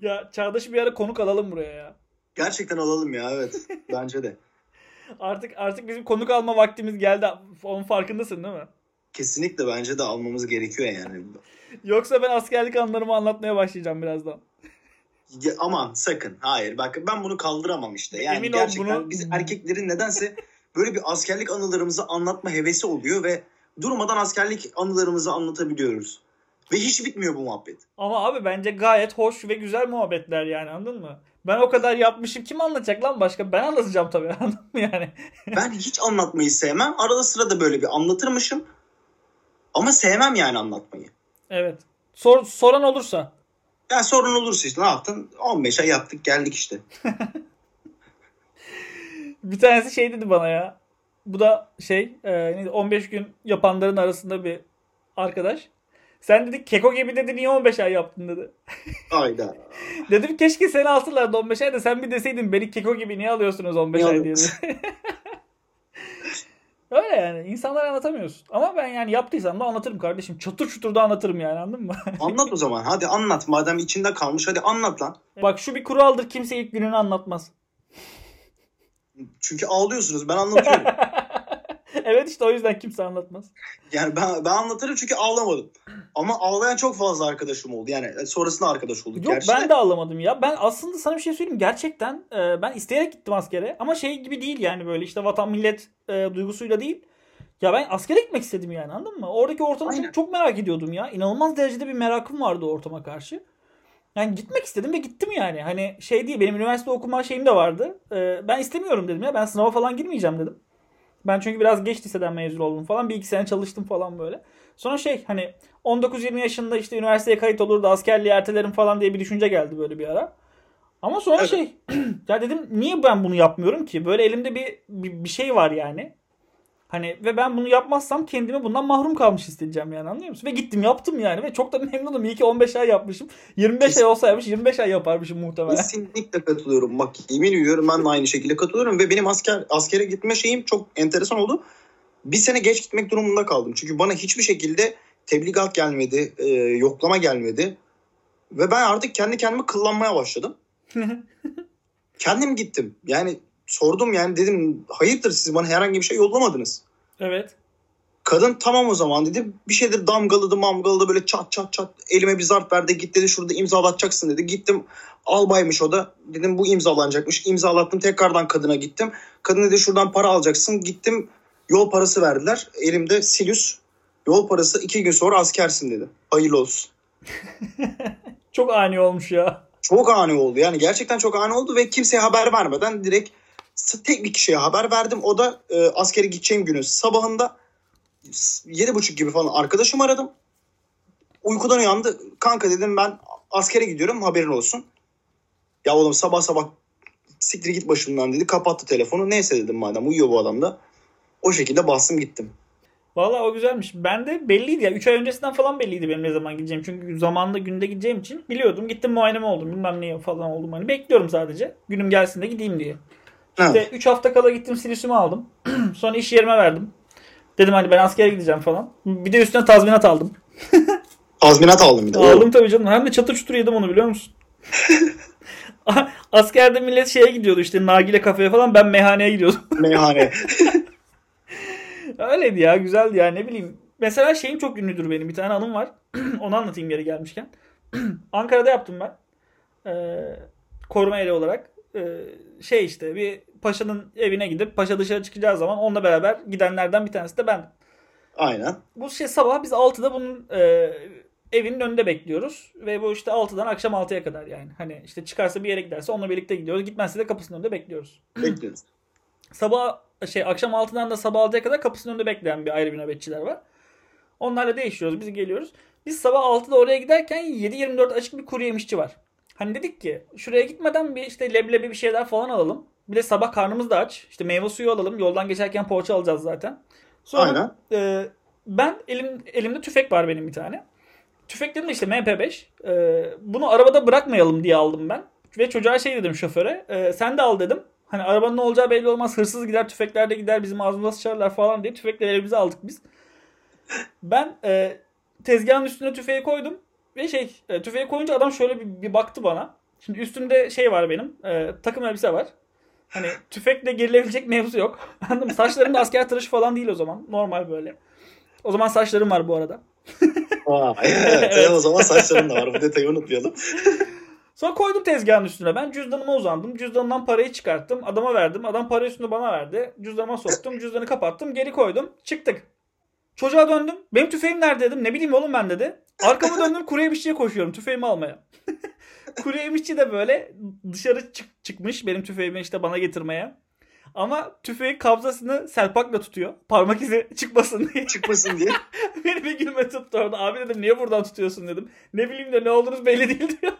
S2: ya Çağdaş'ı bir ara konuk alalım buraya ya.
S1: Gerçekten alalım ya evet. Bence de.
S2: artık artık bizim konuk alma vaktimiz geldi. Onun farkındasın değil mi?
S1: Kesinlikle bence de almamız gerekiyor yani.
S2: Yoksa ben askerlik anılarımı anlatmaya başlayacağım birazdan.
S1: Ya, aman sakın. Hayır bak ben bunu kaldıramam işte. Yani Emin gerçekten bunu... biz erkeklerin nedense böyle bir askerlik anılarımızı anlatma hevesi oluyor ve durmadan askerlik anılarımızı anlatabiliyoruz. Ve hiç bitmiyor bu muhabbet.
S2: Ama abi bence gayet hoş ve güzel muhabbetler yani anladın mı? Ben o kadar yapmışım. Kim anlatacak lan başka? Ben anlatacağım tabii. Anladın mı yani?
S1: Ben hiç anlatmayı sevmem. Arada sırada böyle bir anlatırmışım. Ama sevmem yani anlatmayı.
S2: Evet. Sor, soran olursa.
S1: Yani sorun olursa işte ne yaptın? 15 ay yaptık geldik işte.
S2: Bir tanesi şey dedi bana ya. Bu da şey e, 15 gün yapanların arasında bir arkadaş. Sen dedi keko gibi dedi niye 15 ay yaptın dedi.
S1: Ayda.
S2: Dedim keşke seni alsalardı 15 ay da sen bir deseydin beni keko gibi niye alıyorsunuz 15 ay diye. Öyle yani. insanlara anlatamıyorsun. Ama ben yani yaptıysam da anlatırım kardeşim. Çatır çutur da anlatırım yani anladın mı?
S1: anlat o zaman. Hadi anlat. Madem içinde kalmış hadi anlat lan.
S2: Bak şu bir kuraldır kimse ilk gününü anlatmaz.
S1: Çünkü ağlıyorsunuz. Ben anlatıyorum.
S2: Evet işte o yüzden kimse anlatmaz.
S1: Yani ben, ben anlatırım çünkü ağlamadım. Ama ağlayan çok fazla arkadaşım oldu. Yani sonrasında arkadaş olduk.
S2: Yok
S1: gerçi
S2: ben
S1: de.
S2: ağlamadım ya. Ben aslında sana bir şey söyleyeyim. Gerçekten e, ben isteyerek gittim askere. Ama şey gibi değil yani böyle işte vatan millet e, duygusuyla değil. Ya ben askere gitmek istedim yani anladın mı? Oradaki ortamı
S1: Aynen.
S2: çok, çok merak ediyordum ya. İnanılmaz derecede bir merakım vardı ortama karşı. Yani gitmek istedim ve gittim yani. Hani şey değil benim üniversite okuma şeyim de vardı. E, ben istemiyorum dedim ya. Ben sınava falan girmeyeceğim dedim. Ben çünkü biraz geç liseden mezun oldum falan. Bir iki sene çalıştım falan böyle. Sonra şey hani 19-20 yaşında işte üniversiteye kayıt olur da askerliği ertelerim falan diye bir düşünce geldi böyle bir ara. Ama sonra
S1: Evet.
S2: şey ya dedim niye ben bunu yapmıyorum ki? Böyle elimde bir, bir, bir şey var yani. Hani ve ben bunu yapmazsam kendimi bundan mahrum kalmış hissedeceğim yani anlıyor musun? Ve gittim yaptım yani ve çok da memnunum. İyi ki 15 ay yapmışım. 25 ay olsaymış 25 ay yaparmışım muhtemelen.
S1: Kesinlikle katılıyorum. Bak yemin ediyorum ben de aynı şekilde katılıyorum. Ve benim asker askere gitme şeyim çok enteresan oldu. Bir sene geç gitmek durumunda kaldım. Çünkü bana hiçbir şekilde tebligat gelmedi. e, yoklama gelmedi. Ve ben artık kendi kendime kıllanmaya başladım. Kendim gittim. Yani sordum yani dedim hayırdır siz bana herhangi bir şey yollamadınız.
S2: evet.
S1: Kadın tamam o zaman dedi. Bir şeydir damgaladı mamgaladı böyle çat çat çat elime bir zarf verdi. Git dedi şurada imzalatacaksın dedi. Gittim albaymış o da. Dedim bu imzalanacakmış. İmzalattım tekrardan kadına gittim. Kadın dedi şuradan para alacaksın. Gittim yol parası verdiler. Elimde silüs. Yol parası iki gün sonra askersin dedi. Hayırlı olsun.
S2: Çok ani olmuş ya.
S1: Çok ani oldu. Yani gerçekten çok ani oldu ve kimseye haber vermeden direkt tek bir kişiye haber verdim. O da e, askere gideceğim günün sabahında s- yedi buçuk gibi falan arkadaşımı aradım. Uykudan uyandı. Kanka dedim ben askere gidiyorum haberin olsun. Ya oğlum sabah sabah siktir git başımdan dedi. Kapattı telefonu. Neyse dedim madem uyuyor bu adam da. O şekilde bastım gittim.
S2: Valla o güzelmiş. Ben de belliydi ya. 3 ay öncesinden falan belliydi benim ne zaman gideceğim. Çünkü zamanında günde gideceğim için biliyordum. Gittim muayeneme oldum. Bilmem ne falan oldum. Hani bekliyorum sadece. Günüm gelsin de gideyim diye. İşte 3 hafta kala gittim silüsümü aldım. Sonra iş yerime verdim. Dedim hani ben askere gideceğim falan. Bir de üstüne tazminat aldım.
S1: Tazminat aldım bir de.
S2: Aldım tabii canım. Hem de çatır çutur yedim onu biliyor musun? Askerde millet şeye gidiyordu işte nargile kafeye falan. Ben meyhaneye gidiyordum.
S1: Meyhane.
S2: Öyleydi ya güzeldi ya ne bileyim. Mesela şeyim çok ünlüdür benim bir tane anım var. Onu anlatayım yeri gelmişken. Ankara'da yaptım ben. Ee, koruma eri olarak. Ee, şey işte bir paşanın evine gidip paşa dışarı çıkacağı zaman onunla beraber gidenlerden bir tanesi de ben.
S1: Aynen.
S2: Bu şey sabah biz 6'da bunun e, evinin önünde bekliyoruz. Ve bu işte 6'dan akşam 6'ya kadar yani. Hani işte çıkarsa bir yere giderse onunla birlikte gidiyoruz. Gitmezse de kapısının önünde bekliyoruz.
S1: Bekliyoruz.
S2: Sabah şey akşam 6'dan da sabah 6'ya kadar kapısının önünde bekleyen bir ayrı bir nöbetçiler var. Onlarla değişiyoruz. Biz geliyoruz. Biz sabah 6'da oraya giderken 7-24 açık bir kuru yemişçi var. Hani dedik ki şuraya gitmeden bir işte leblebi bir şeyler falan alalım. Bir de sabah karnımız da aç. İşte meyve suyu alalım. Yoldan geçerken poğaça alacağız zaten. Sonra
S1: Aynen.
S2: e, ben elim elimde tüfek var benim bir tane. Tüfeklerim de işte MP5. E, bunu arabada bırakmayalım diye aldım ben. Ve çocuğa şey dedim şoföre. e, sen de al dedim. Hani arabanın ne olacağı belli olmaz. Hırsız gider, tüfekler de gider. Bizim ağzımıza sıçarlar falan diye tüfekleri elimize aldık biz. Ben e, tezgahın üstüne tüfeği koydum. Ve şey e, tüfeği koyunca adam şöyle bir, bir baktı bana. Şimdi üstümde şey var benim. e, takım elbise var. Hani tüfekle gerilebilecek mevzu yok. Anladın mı? Saçlarım da asker tıraşı falan değil o zaman. Normal böyle. O zaman saçlarım var bu arada.
S1: Vay. evet,
S2: Evet.
S1: o zaman saçların da var. Bu detayı unutmayalım.
S2: Sonra koydum tezgahın üstüne. Ben cüzdanıma uzandım. Cüzdanımdan parayı çıkarttım. Adama verdim. Adam parayı üstüne bana verdi. Cüzdanıma soktum. Cüzdanı kapattım. Geri koydum. Çıktık. Çocuğa döndüm. Benim tüfeğim nerede dedim. Ne bileyim oğlum ben dedi. Arkama döndüm. Kuru yemişçiye koşuyorum tüfeğimi almaya. kuru yemişçi de böyle dışarı çık- çıkmış benim tüfeğimi işte bana getirmeye. Ama tüfeğin kabzasını selpakla tutuyor. Parmak izi çıkmasın diye.
S1: Çıkmasın diye.
S2: Beni bir gülme tuttu orada. Abi dedim niye buradan tutuyorsun dedim. Ne bileyim de ne olduğunuz belli değil diyor.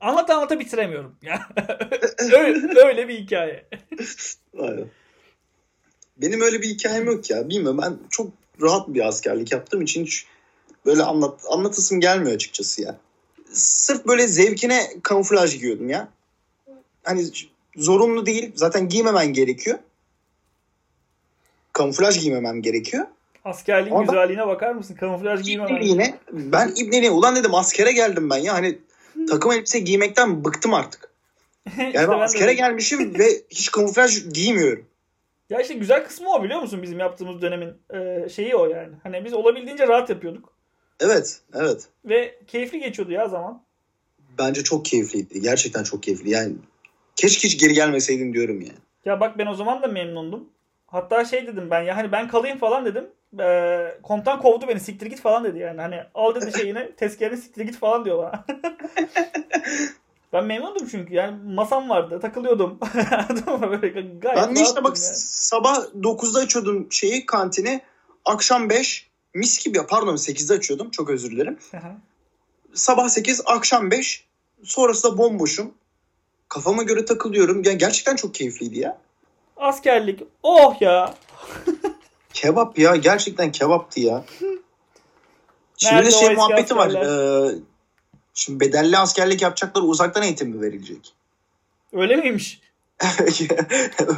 S2: Anlata anlata bitiremiyorum. Ya. öyle, öyle bir hikaye.
S1: Aynen. Benim öyle bir hikayem yok ya. Bilmiyorum ben çok rahat bir askerlik yaptığım için hiç böyle anlat anlatasım gelmiyor açıkçası ya. Sırf böyle zevkine kamuflaj giyiyordum ya. Hani zorunlu değil. Zaten giymemen gerekiyor. Kamuflaj giymemem gerekiyor.
S2: Askerliğin
S1: Ama
S2: güzelliğine bakar mısın? Kamuflaj giymem.
S1: İbneliğine ben ibneliğe ulan dedim askere geldim ben ya. Hani takım elbise giymekten bıktım artık. Yani ben askere gelmişim ve hiç kamuflaj giymiyorum.
S2: Ya işte güzel kısmı o biliyor musun bizim yaptığımız dönemin e, şeyi o yani. Hani biz olabildiğince rahat yapıyorduk.
S1: Evet, evet.
S2: Ve keyifli geçiyordu ya zaman.
S1: Bence çok keyifliydi. Gerçekten çok keyifli. Yani keşke hiç geri gelmeseydim diyorum ya.
S2: Ya bak ben o zaman da memnundum. Hatta şey dedim ben ya hani ben kalayım falan dedim. Ee, komutan kovdu beni siktir git falan dedi yani. Hani al dedi şeyini tezkerini siktir git falan diyor bana. ben memnundum çünkü yani masam vardı takılıyordum. Böyle gayet
S1: Ben de işte bak
S2: yani.
S1: sabah 9'da açıyordum şeyi kantini. Akşam 5 mis gibi ya pardon 8'de açıyordum. Çok özür dilerim.
S2: Aha.
S1: Sabah 8 akşam 5 sonrası da bomboşum. Kafama göre takılıyorum. Yani gerçekten çok keyifliydi ya.
S2: Askerlik. Oh ya.
S1: Kebap ya gerçekten kebaptı ya. Şimdi
S2: Nerede
S1: de şey muhabbeti var.
S2: askerler?
S1: Ee, şimdi bedelli askerlik yapacaklar uzaktan eğitim mi verilecek?
S2: Öyle miymiş?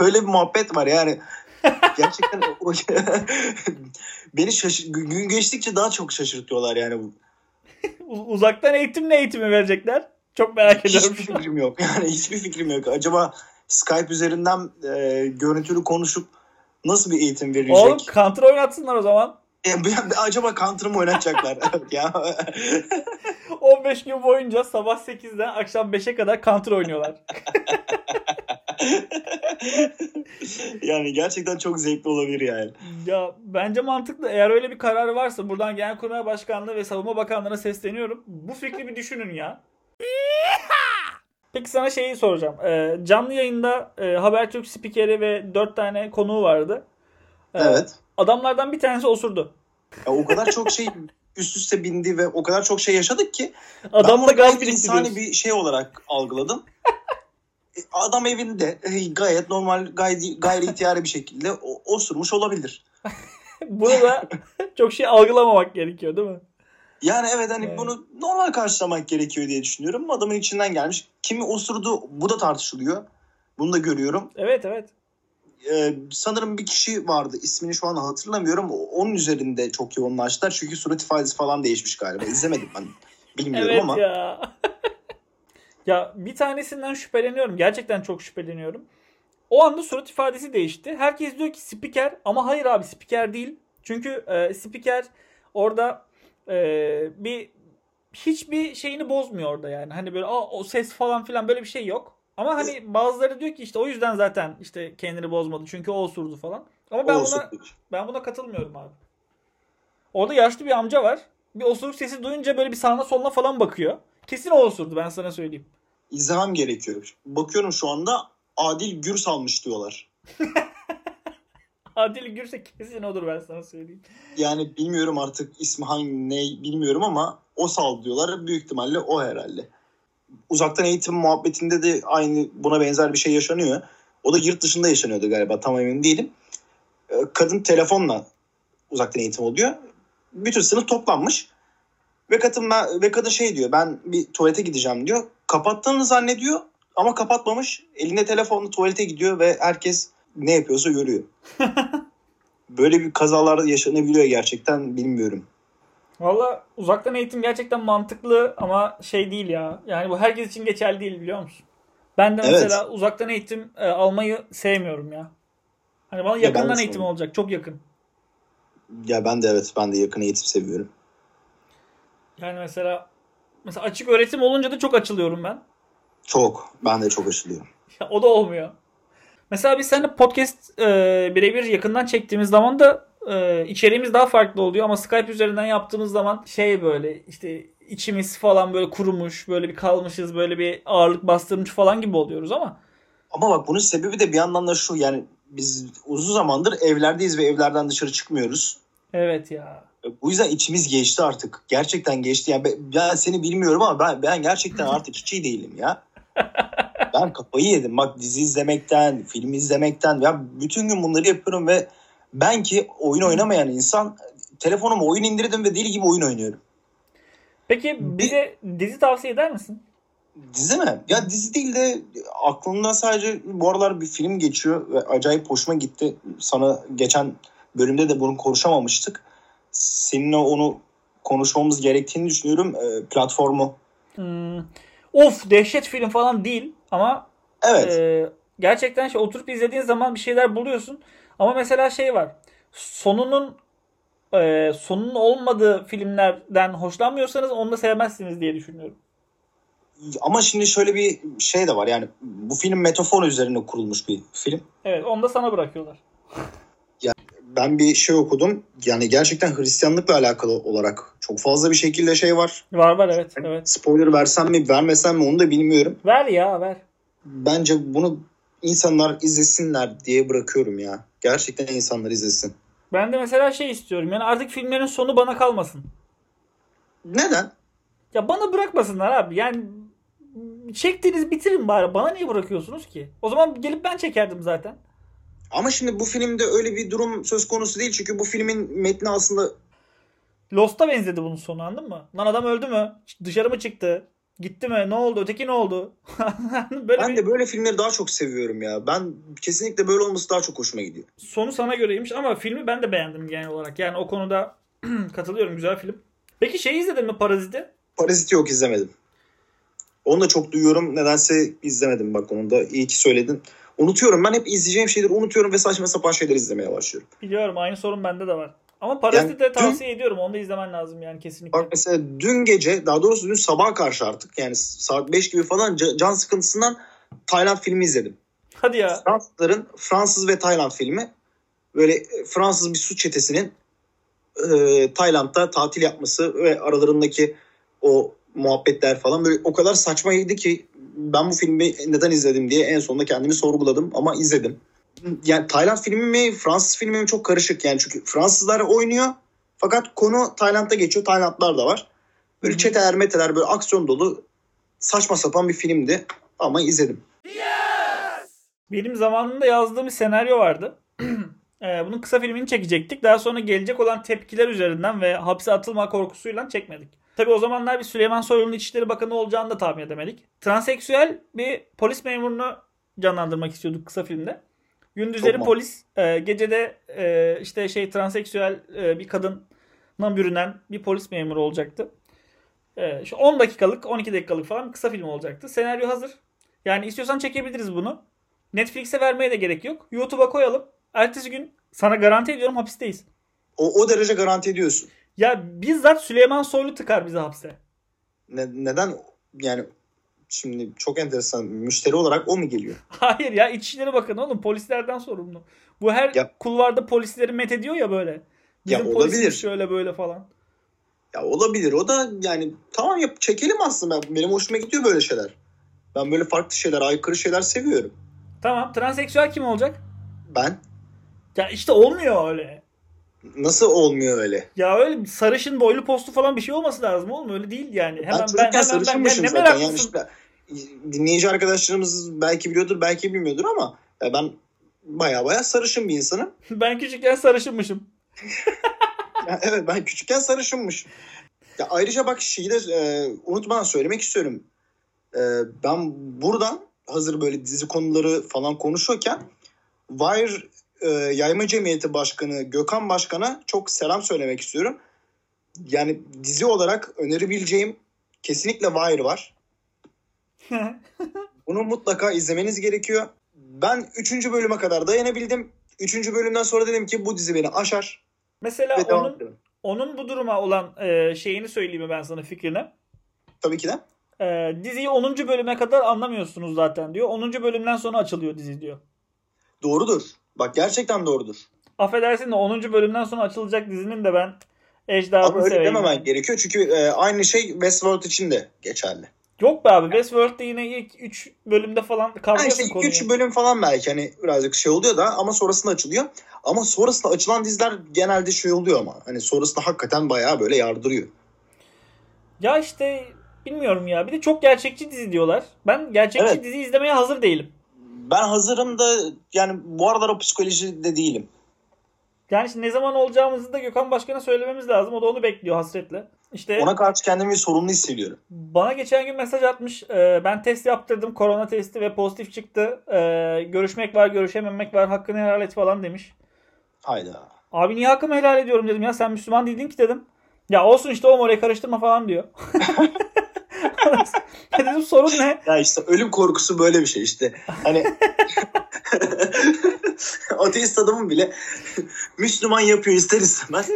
S1: Öyle bir muhabbet var yani. Gerçekten beni şaşır, gün geçtikçe daha çok şaşırtıyorlar yani. bu.
S2: Uzaktan eğitim ne eğitimi verecekler? Çok merak ediyorum.
S1: Hiçbir fikrim yok. Yani hiçbir fikrim yok. Acaba Skype üzerinden e, görüntülü konuşup nasıl bir eğitim verilecek?
S2: Oğlum counter oynatsınlar o zaman.
S1: E, acaba Counter mı oynatacaklar? ya
S2: 15 gün boyunca sabah 8'den akşam 5'e kadar counter oynuyorlar.
S1: yani gerçekten çok zevkli olabilir yani.
S2: Ya bence mantıklı. Eğer öyle bir karar varsa buradan Genelkurmay Başkanlığı ve Savunma Bakanlığı'na sesleniyorum. Bu fikri bir düşünün ya. Peki sana şeyi soracağım. Ee, canlı yayında e, Habertürk spikeri ve 4 tane konuğu vardı. Ee,
S1: Evet.
S2: Adamlardan bir tanesi osurdu.
S1: Ya o kadar çok şey üst üste bindi ve o kadar çok şey yaşadık ki
S2: Adam da
S1: bunu
S2: gaz
S1: gayet insani bir şey olarak algıladım. E, Adam evinde e, gayet normal gayri, gayri ihtiyari bir şekilde osurmuş olabilir.
S2: Bunu da çok şey algılamamak gerekiyor değil mi?
S1: Yani evet hani
S2: Evet.
S1: bunu normal karşılamak gerekiyor diye düşünüyorum. Adamın içinden gelmiş. Kimi osurdu bu da tartışılıyor. Bunu da görüyorum.
S2: Evet evet.
S1: Ee, sanırım bir kişi vardı. ismini şu an hatırlamıyorum. Onun üzerinde çok yoğunlaştılar. Çünkü surat ifadesi falan değişmiş galiba. İzlemedim ben. Bilmiyorum
S2: Evet
S1: ama.
S2: ya. ya bir tanesinden şüpheleniyorum. Gerçekten çok şüpheleniyorum. O anda surat ifadesi değişti. Herkes diyor ki spiker ama hayır abi spiker değil. Çünkü e, spiker orada e, bir hiçbir şeyini bozmuyor orada yani. Hani böyle Aa, o ses falan filan böyle bir şey yok. Ama hani bazıları diyor ki işte o yüzden zaten işte kendini bozmadı. Çünkü o osurdu falan. Ama ben
S1: O
S2: buna
S1: osurdu.
S2: ben buna katılmıyorum abi. Orada yaşlı bir amca var. Bir osuruk sesi duyunca böyle bir sağına soluna falan bakıyor. Kesin o osurdu ben sana söyleyeyim.
S1: İzdiham gerekiyor. Bakıyorum şu anda Adil Gürs almış diyorlar.
S2: Adil Gürse kesin odur ben sana söyleyeyim.
S1: Yani bilmiyorum artık ismi hangi ne bilmiyorum ama o sal diyorlar. Büyük ihtimalle o herhalde. Uzaktan eğitim muhabbetinde de aynı buna benzer bir şey yaşanıyor. O da yurt dışında yaşanıyordu galiba tam emin değilim. Ee, Kadın telefonla uzaktan eğitim oluyor. Bütün sınıf toplanmış. Ve kadın, ben, ve kadın şey diyor ben bir tuvalete gideceğim diyor. Kapattığını zannediyor ama kapatmamış. Elinde telefonla tuvalete gidiyor ve herkes ne yapıyorsa görüyor. Böyle bir kazalar yaşanabiliyor gerçekten bilmiyorum.
S2: Valla uzaktan eğitim gerçekten mantıklı ama şey değil ya. Yani bu herkes için geçerli değil biliyor musun? Ben de
S1: Evet.
S2: mesela uzaktan eğitim e, almayı sevmiyorum ya. Hani bana
S1: de
S2: yakından eğitim
S1: sevmiyorum.
S2: olacak. Çok yakın.
S1: Ya ben de evet ben de yakın eğitim seviyorum.
S2: Yani mesela mesela açık öğretim olunca da çok açılıyorum ben.
S1: Çok. Ben de çok aşılıyorum.
S2: Ya o da olmuyor. Mesela biz seninle podcast e, birebir yakından çektiğimiz zaman da e, içeriğimiz daha farklı oluyor ama Skype üzerinden yaptığımız zaman şey böyle işte içimiz falan böyle kurumuş, böyle bir kalmışız, böyle bir ağırlık bastırmış falan gibi oluyoruz ama.
S1: Ama bak bunun sebebi de bir yandan da şu yani biz uzun zamandır evlerdeyiz ve evlerden dışarı çıkmıyoruz.
S2: Evet ya.
S1: Bu yüzden içimiz geçti artık. Gerçekten geçti. Yani ben, ben seni bilmiyorum ama ben ben gerçekten artık hiç iyi değilim ya. ben kafayı yedim. Bak dizi izlemekten, film izlemekten ya bütün gün bunları yapıyorum ve ben ki oyun oynamayan insan telefonuma oyun indirdim ve deli gibi oyun oynuyorum.
S2: Peki bize dizi tavsiye eder misin?
S1: Dizi mi? Ya dizi değil de aklımda sadece bu aralar bir film geçiyor ve acayip hoşuma gitti. Sana geçen bölümde de bunu konuşamamıştık. Seninle onu konuşmamız gerektiğini düşünüyorum. E, platformu.
S2: Hmm. Of dehşet film falan değil ama
S1: Evet.
S2: e, gerçekten şey oturup izlediğin zaman bir şeyler buluyorsun. Ama mesela şey var. Sonunun e, sonunun olmadığı filmlerden hoşlanmıyorsanız onu da sevmezsiniz diye düşünüyorum.
S1: Ama şimdi şöyle bir şey de var. Yani bu film metafor üzerine kurulmuş bir film.
S2: Evet onu da sana bırakıyorlar.
S1: Ben bir şey okudum. Yani gerçekten Hristiyanlıkla alakalı olarak çok fazla bir şekilde şey var.
S2: Var var evet evet.
S1: Spoiler versem mi vermesem mi onu da bilmiyorum.
S2: Ver ya ver.
S1: Bence bunu insanlar izlesinler diye bırakıyorum ya. Gerçekten insanlar izlesin.
S2: Ben de mesela şey istiyorum. Yani artık filmlerin sonu bana kalmasın.
S1: Neden?
S2: Ya bana bırakmasınlar abi. Yani çektiniz bitirin bari. Bana niye bırakıyorsunuz ki? O zaman gelip ben çekerdim zaten.
S1: Ama şimdi bu filmde öyle bir durum söz konusu değil. Çünkü bu filmin metni aslında
S2: Lost'a benzedi bunun sonu anladın mı? Lan adam öldü mü? Dışarı mı çıktı? Gitti mi? Ne oldu? Öteki ne oldu? böyle
S1: ben
S2: bir
S1: de böyle filmleri daha çok seviyorum ya. Ben kesinlikle böyle olması daha çok hoşuma gidiyor.
S2: sonu sana göreymiş ama filmi ben de beğendim genel olarak. Yani o konuda katılıyorum. Güzel film. Peki şey izledin mi Parazit'i?
S1: Parazit'i yok izlemedim. Onu da çok duyuyorum. Nedense izlemedim bak onu da. İyi ki söyledin. Unutuyorum. Ben hep izleyeceğim şeyleri unutuyorum ve saçma sapan şeyler izlemeye başlıyorum.
S2: Biliyorum aynı sorun bende de var. Ama Parazit'i de
S1: Yani dün-
S2: tavsiye ediyorum. Onu da izlemen lazım yani kesinlikle.
S1: Bak mesela dün gece daha doğrusu dün sabaha karşı artık yani saat 5 gibi falan ca- can sıkıntısından Tayland filmi izledim.
S2: Hadi ya.
S1: Fransızların Fransız ve Tayland filmi. Böyle e, Fransız bir suç çetesinin e, Tayland'da tatil yapması ve aralarındaki o muhabbetler falan böyle o kadar saçmaydı ki ben bu filmi neden izledim diye en sonunda kendimi sorguladım ama izledim. Yani Tayland filmi mi Fransız filmi mi çok karışık yani çünkü Fransızlar oynuyor fakat konu Tayland'da geçiyor Taylandlar da var. Böyle çeteler meteler böyle aksiyon dolu saçma sapan bir filmdi ama izledim.
S2: Benim zamanında yazdığım bir senaryo vardı. Ee, Bunun kısa filmini çekecektik. Daha sonra gelecek olan tepkiler üzerinden ve hapse atılma korkusuyla çekmedik. Tabi o zamanlar bir Süleyman Soylu'nun İçişleri Bakanı olacağını da tahmin edemedik. Transseksüel bir polis memurunu canlandırmak istiyorduk kısa filmde. Gündüzleri
S1: Çok
S2: polis, e, gecede e, işte şey transseksüel e, bir kadına bürünen bir polis memuru olacaktı. E, şu 10 dakikalık, 12 dakikalık falan kısa film olacaktı. Senaryo hazır. Yani istiyorsan çekebiliriz bunu. Netflix'e vermeye de gerek yok. YouTube'a koyalım. Ertesi gün sana garanti ediyorum hapisteyiz.
S1: O, o derece garanti ediyorsun.
S2: Ya bizzat Süleyman Soylu tıkar bizi hapse.
S1: Ne- neden yani şimdi çok enteresan müşteri olarak o mu geliyor?
S2: Hayır ya İçişleri Bakanı oğlum polislerden sorumlu. Bu her
S1: Ya-
S2: kulvarda polisleri met ediyor ya böyle. Bizim
S1: Ya olabilir.
S2: şöyle böyle falan.
S1: Ya olabilir o da yani tamam yap çekelim aslında Ben- benim hoşuma gidiyor böyle şeyler. Ben böyle farklı şeyler aykırı şeyler seviyorum.
S2: Tamam transseksüel kim olacak?
S1: Ben
S2: Ya işte olmuyor öyle.
S1: Nasıl olmuyor öyle?
S2: Ya öyle sarışın boylu postu falan bir şey olması lazım oğlum öyle değil yani. Hemen
S1: ben
S2: ben, hemen ben,
S1: sarışınmışım
S2: ne
S1: zaten. Yani işte, dinleyici arkadaşlarımız belki biliyordur belki bilmiyordur ama ya ben baya baya sarışın bir insanım.
S2: Ben küçükken sarışınmışım.
S1: Evet ben küçükken sarışınmışım. Ya ayrıca bak şeyi de e, unutmadan söylemek istiyorum. E, ben buradan hazır böyle dizi konuları falan konuşuyorken Wire e, Yayma Cemiyeti Başkanı Gökhan Başkan'a çok selam söylemek istiyorum. Yani dizi olarak önerebileceğim kesinlikle Wire var. Bunu mutlaka izlemeniz gerekiyor. Ben 3. bölüme kadar dayanabildim. 3. bölümden sonra dedim ki bu dizi beni aşar
S2: Mesela
S1: ve devam
S2: onun
S1: ederim.
S2: onun bu duruma olan e, şeyini söyleyeyim mi ben sana fikrini?
S1: Tabii ki de.
S2: E, diziyi 10. bölüme kadar anlamıyorsunuz zaten diyor. 10. bölümden sonra açılıyor dizi diyor.
S1: Doğrudur. Bak gerçekten doğrudur.
S2: Affedersin de 10. bölümden sonra açılacak dizinin de ben Ecdadını
S1: Ama öyle dememen gerekiyor çünkü e, aynı şey Westworld için de geçerli.
S2: Yok be abi Westworld'da yine ilk 3 bölümde falan kavruyorsun
S1: işte
S2: konuyu.
S1: 3 bölüm falan belki hani birazcık şey oluyor da ama sonrasında açılıyor. Ama sonrasında açılan diziler genelde şey oluyor ama hani sonrasında hakikaten bayağı böyle yardırıyor.
S2: Ya işte bilmiyorum ya. Bir de çok gerçekçi dizi diyorlar. Ben gerçekçi
S1: Evet.
S2: dizi izlemeye hazır değilim.
S1: Ben hazırım da yani bu aralar o psikolojide değilim.
S2: Yani işte ne zaman olacağımızı da Gökhan Başkan'a söylememiz lazım. O da onu bekliyor hasretle. İşte
S1: Ona karşı kendimi sorumlu hissediyorum.
S2: bana geçen gün mesaj atmış. Ee, ben test yaptırdım. Korona testi ve pozitif çıktı. Ee, görüşmek var, görüşememek var. Hakkını helal et falan demiş.
S1: Hayda.
S2: Abi niye hakkımı helal ediyorum dedim ya. Sen Müslüman değildin ki dedim. Ya olsun işte oğlum oraya karıştırma falan diyor. ya dedim sorun ne?
S1: Ya işte ölüm korkusu böyle bir şey işte. Hani ateist adamın bile Müslüman yapıyor ister istemez.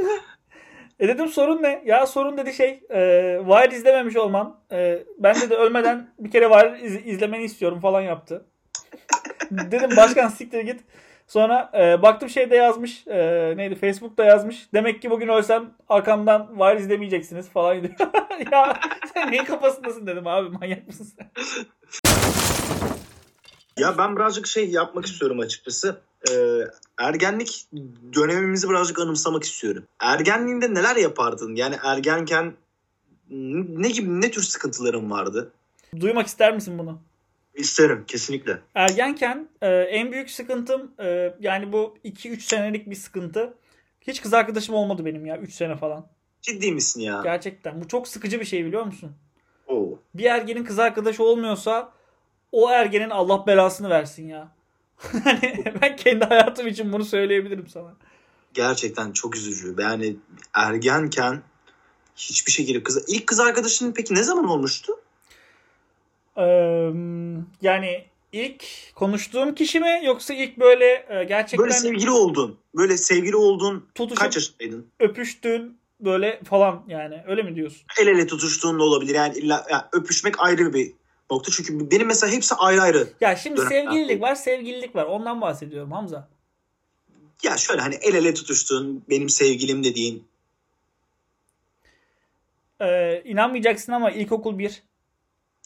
S2: E dedim sorun ne? Ya sorun dedi şey e, Wire izlememiş olman. E, ben de ölmeden bir kere Wire iz- izlemeni istiyorum falan yaptı. dedim başkan siktir git. Sonra e, baktım şeyde yazmış. E, neydi Facebook'ta yazmış. Demek ki bugün ölsem arkamdan Wire izlemeyeceksiniz falan diyor. ya sen neyin kafasındasın dedim abi manyak mısın sen?
S1: Ya ben birazcık şey yapmak istiyorum açıkçası. Ee, ergenlik dönemimizi birazcık anımsamak istiyorum. Ergenliğinde neler yapardın? Yani ergenken ne gibi ne tür sıkıntıların vardı?
S2: Duymak ister misin bunu?
S1: İsterim kesinlikle.
S2: Ergenken e, en büyük sıkıntım e, yani bu 2-3 senelik bir sıkıntı. Hiç kız arkadaşım olmadı benim ya 3 sene falan.
S1: Ciddi misin ya?
S2: Gerçekten. Bu çok sıkıcı bir şey biliyor musun?
S1: Oo.
S2: Bir ergenin kız arkadaşı olmuyorsa o ergenin Allah belasını versin ya. Hani ben kendi hayatım için bunu söyleyebilirim sana.
S1: Gerçekten çok üzücü. Yani ergenken hiçbir şekilde kız... İlk kız arkadaşın peki ne zaman olmuştu?
S2: Ee, yani ilk konuştuğum kişi mi yoksa ilk böyle e, gerçekten
S1: Böyle sevgili oldun. Böyle sevgili oldun.
S2: tutuşup
S1: Kaç yaşındaydın?
S2: öpüştüğün böyle falan yani öyle mi diyorsun?
S1: El ele tutuştuğun da olabilir. Yani illa yani öpüşmek ayrı bir nokta. Çünkü benim mesela hepsi ayrı ayrı.
S2: Ya şimdi
S1: Dönem-
S2: sevgililik var sevgililik var ondan bahsediyorum Hamza.
S1: Ya şöyle hani el ele tutuştuğun, benim sevgilim dediğin.
S2: Ee, inanmayacaksın ama ilkokul 1.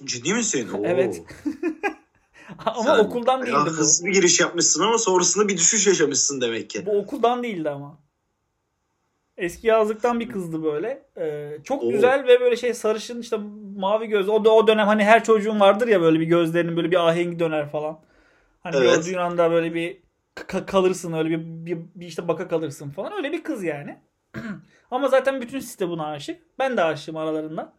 S1: Ciddi misin? Oo.
S2: Evet. ama
S1: Sen
S2: okuldan değildi bu.
S1: Hızlı bir giriş yapmışsın ama sonrasında bir düşüş yaşamışsın demek ki.
S2: Bu okuldan değildi ama. Eski yazlıktan bir kızdı böyle. Ee, çok
S1: Oo.
S2: güzel ve böyle şey sarışın işte mavi göz. O da o dönem hani her çocuğun vardır ya böyle bir gözlerinin böyle bir ahengi döner falan. Hani
S1: Evet.
S2: gördüğün anda böyle bir ka- kalırsın öyle bir, bir, bir işte baka kalırsın falan. Öyle bir kız yani. Ama zaten bütün site buna aşık. Ben de aşığım aralarında.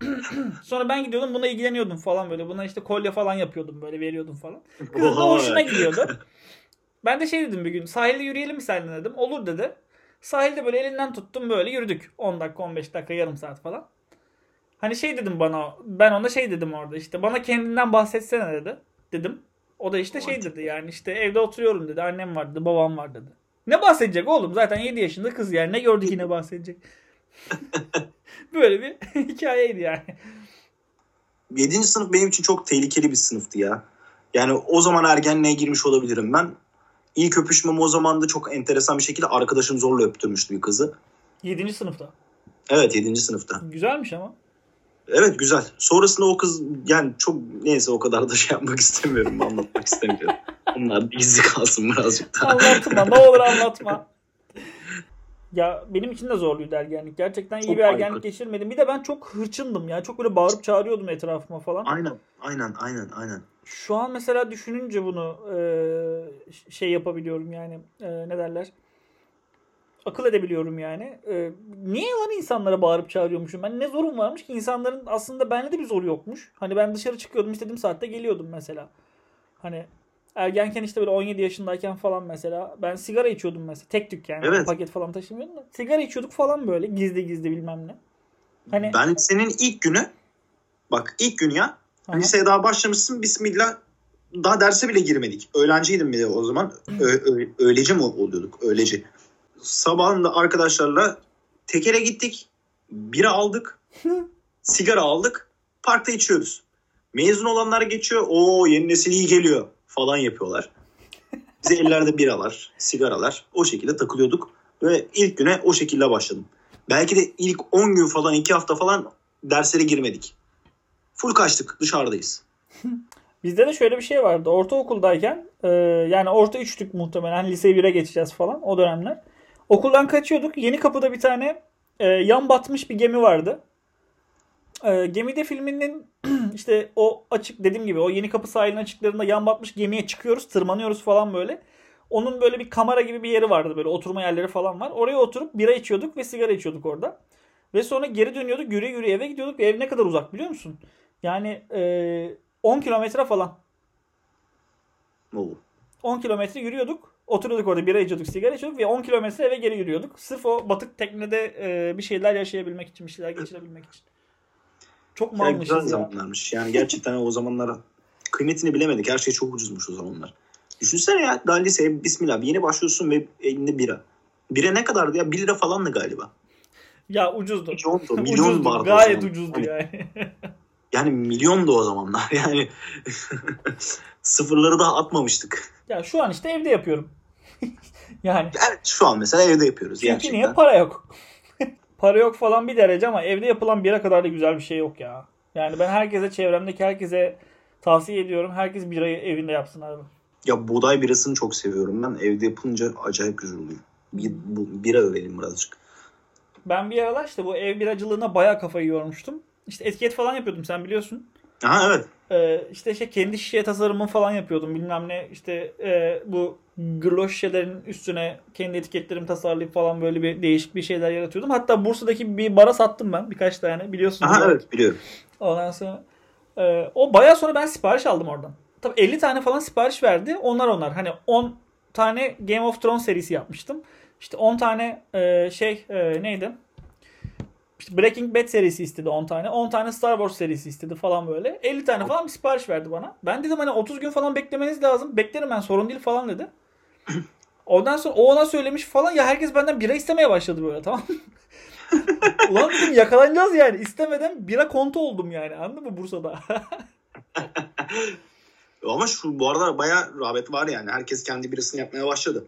S2: Sonra ben gidiyordum buna ilgileniyordum falan böyle. Buna işte kolye falan yapıyordum böyle veriyordum falan. Kızın da hoşuna gidiyordu. Ben de şey dedim bir gün sahilde yürüyelim mi seninle dedim. Olur dedi. Sahilde böyle elinden tuttum böyle yürüdük. 10 dakika 15 dakika yarım saat falan. Hani şey dedim bana ben ona şey dedim orada işte bana kendinden bahsetsene dedi. Dedim. O da işte şey dedi yani işte evde oturuyorum dedi. Annem var dedi babam var dedi. Ne bahsedecek oğlum zaten 7 yaşında kız yani ne gördü ki ne bahsedecek. Böyle bir hikayeydi yani.
S1: 7. sınıf benim için çok tehlikeli bir sınıftı ya. Yani o zaman ergenliğe girmiş olabilirim ben. İlk öpüşmem o zaman da çok enteresan bir şekilde arkadaşım zorla öptürmüştü bir kızı.
S2: 7. sınıfta.
S1: Evet 7. sınıfta.
S2: Güzelmiş ama.
S1: Evet güzel. Sonrasında o kız yani çok neyse o kadar da şey yapmak istemiyorum. Anlatmak istemiyorum. Bunlar gizli kalsın birazcık daha.
S2: Anlatma ne olur anlatma. Ya benim için de zorluydu ergenlik. Gerçekten iyi
S1: Çok
S2: bir ergenlik
S1: aykırı.
S2: geçirmedim. Bir de ben çok hırçındım ya. Çok böyle bağırıp çağırıyordum etrafıma falan.
S1: Aynen aynen aynen aynen.
S2: Şu an mesela düşününce bunu e, şey yapabiliyorum yani e, ne derler? Akıl edebiliyorum yani. E, niye lan insanlara bağırıp çağırıyormuşum? Ben ne zorum varmış ki insanların aslında bende de bir zoru yokmuş. Hani ben dışarı çıkıyordum istediğim saatte geliyordum mesela. Hani ergenken işte böyle 17 yaşındayken falan mesela ben sigara içiyordum mesela. Tek tük yani.
S1: Evet.
S2: Paket falan taşımıyordum da. Sigara içiyorduk falan böyle gizli gizli bilmem ne. Hani
S1: Ben senin ilk günü bak ilk gün ya
S2: Aha.
S1: liseye daha başlamışsın bismillah daha derse bile girmedik. Öğlenciydim bir de o zaman. Ö- ö- öğleci mi oluyorduk? Öğleci. Sabahında arkadaşlarla tekere gittik. Bira aldık. sigara aldık. Parkta içiyoruz. Mezun olanlar geçiyor. O yeni nesil iyi geliyor falan yapıyorlar. Bize ellerde biralar, sigaralar o şekilde takılıyorduk. Ve ilk güne o şekilde başladım. Belki de ilk 10 gün falan 2 hafta falan derslere girmedik. Full kaçtık dışarıdayız.
S2: Bizde de şöyle bir şey vardı. Ortaokuldayken e, yani orta üçtük muhtemelen lise 1'e geçeceğiz falan o dönemler. Okuldan kaçıyorduk. Yeni kapıda bir tane e, yan batmış bir gemi vardı. E, gemide filminin işte o açık dediğim gibi o yeni kapı sahilinin açıklarında yan batmış gemiye çıkıyoruz tırmanıyoruz falan böyle. Onun böyle bir kamera gibi bir yeri vardı böyle oturma yerleri falan var. Oraya oturup bira içiyorduk ve sigara içiyorduk orada. Ve sonra geri dönüyorduk yürüye yürüye eve gidiyorduk. Ev ne kadar uzak biliyor musun? Yani e, 10 kilometre falan.
S1: Oo.
S2: 10 kilometre yürüyorduk. Oturuyorduk orada bira içiyorduk, sigara içiyorduk ve 10 kilometre eve geri yürüyorduk. Sırf o batık teknede e, bir şeyler yaşayabilmek için, bir şeyler geçirebilmek için. Çok
S1: Ya güzel
S2: malmışız ya.
S1: zamanlarmış. Yani gerçekten o zamanlar kıymetini bilemedik. Her şey çok ucuzmuş o zamanlar. Düşünsene ya daha liseye bismillah yeni başlıyorsun ve elinde bira. Bira ne kadardı ya? 1 lira falandı galiba.
S2: Ya ucuzdu.
S1: Milyondu. Milyon
S2: ucuzdu.
S1: vardı
S2: Gayet ucuzdu
S1: Yani,
S2: yani.
S1: yani milyondu o zamanlar. Yani sıfırları daha atmamıştık.
S2: ya şu an işte evde yapıyorum. yani
S1: Evet şu an mesela evde yapıyoruz
S2: çünkü
S1: gerçekten.
S2: niye para yok. Para yok falan bir derece ama evde yapılan bira kadar da güzel bir şey yok ya. Yani ben herkese çevremdeki herkese tavsiye ediyorum. Herkes birayı evinde yapsın abi.
S1: Ya buğday birasını çok seviyorum ben. Evde yapınca acayip güzel oluyor. Bir, bu, bira övelim birazcık.
S2: Ben bir aralar işte bu ev biracılığına bayağı kafayı yormuştum. İşte etiket falan yapıyordum sen biliyorsun.
S1: Aha evet.
S2: Ee, işte şey kendi şişe tasarımı falan yapıyordum bilmem ne işte e, bu gloş şişelerin üstüne kendi etiketlerimi tasarlayıp falan böyle bir değişik bir şeyler yaratıyordum. Hatta Bursa'daki bir bara sattım ben birkaç tane biliyorsun.
S1: Aha evet biliyorum.
S2: Ondan sonra e, o bayağı sonra ben sipariş aldım oradan. Tabii 50 tane falan sipariş verdi. Onlar onlar. Hani 10 tane Game of Thrones serisi yapmıştım. İşte 10 tane e, şey e, neydi? İşte Breaking Bad serisi istedi 10 tane. 10 tane Star Wars serisi istedi falan böyle. 50 tane falan bir sipariş verdi bana. Ben dedim hani 30 gün falan beklemeniz lazım. Beklerim ben sorun değil falan dedi. Ondan sonra o ona söylemiş falan ya herkes benden bira istemeye başladı böyle tamam? Ulan dedim yakalanacağız yani. İstemeden bira kontu oldum yani. Anladın mı Bursa'da?
S1: Ama şu bu arada bayağı rağbet var yani. Herkes kendi birasını yapmaya başladı.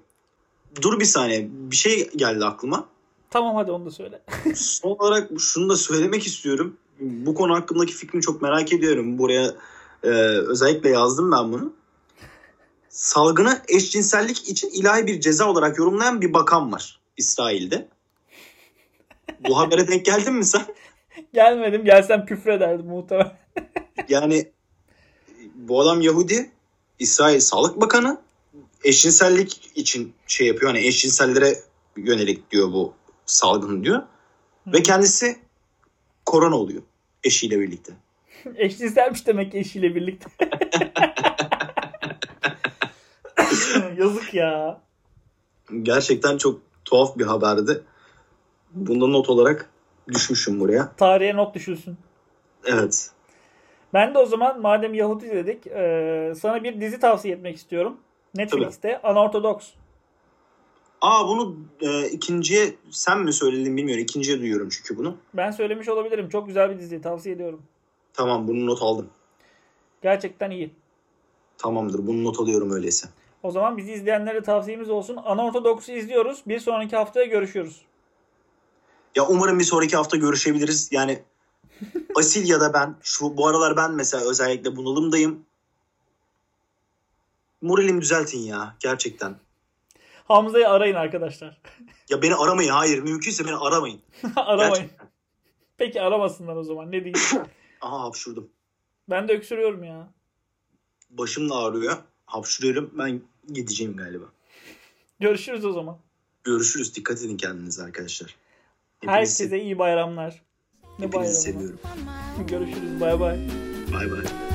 S1: Dur bir saniye. Bir şey geldi aklıma.
S2: Tamam hadi onu da söyle.
S1: Son olarak şunu da söylemek istiyorum. Bu konu hakkındaki fikrini çok merak ediyorum. Buraya e, özellikle yazdım ben bunu. Salgını eşcinsellik için ilahi bir ceza olarak yorumlayan bir bakan var İsrail'de. Bu habere denk geldin mi sen?
S2: Gelmedim gelsem küfrederdim muhtemelen.
S1: Yani bu adam Yahudi, İsrail Sağlık Bakanı eşcinsellik için şey yapıyor. Hani eşcinsellere yönelik diyor bu salgın diyor. Ve kendisi korona oluyor eşiyle birlikte.
S2: Eşcinselmiş demek ki eşiyle birlikte. Yazık ya.
S1: Gerçekten çok tuhaf bir haberdi. Bunda not olarak düşmüşüm buraya.
S2: Tarihe not düşülsün.
S1: Evet.
S2: Ben de o zaman madem Yahudi dedik e, sana bir dizi tavsiye etmek istiyorum. Netflix'te Unorthodox.
S1: Aa bunu e, ikinciye sen mi söyledin bilmiyorum. İkinciye duyuyorum çünkü bunu.
S2: Ben söylemiş olabilirim. Çok güzel bir dizi tavsiye ediyorum.
S1: Tamam bunu not aldım.
S2: Gerçekten iyi.
S1: Tamamdır bunu not alıyorum öyleyse.
S2: O zaman bizi izleyenlere tavsiyemiz olsun. Unorthodox'u izliyoruz. Bir sonraki haftaya görüşüyoruz.
S1: Ya umarım bir sonraki hafta görüşebiliriz. Yani Asil ya da ben şu bu aralar ben mesela özellikle bunalımdayım. Moralimi düzeltin ya gerçekten.
S2: Hamza'yı arayın arkadaşlar.
S1: Ya beni aramayın. Hayır mümkünse beni aramayın.
S2: Aramayın.
S1: Gerçekten.
S2: Peki aramasınlar o zaman. Ne diyeyim?
S1: Aha hapşurdum.
S2: ben de öksürüyorum ya.
S1: Başım da ağrıyor. Hapşuruyorum. Ben gideceğim galiba.
S2: Görüşürüz o zaman.
S1: Görüşürüz. Dikkat edin kendinize arkadaşlar. Hepinizi,
S2: Herkese iyi bayramlar. Ne
S1: hepinizi
S2: bayramı?
S1: seviyorum.
S2: Görüşürüz. Bay bay.
S1: Bay bay.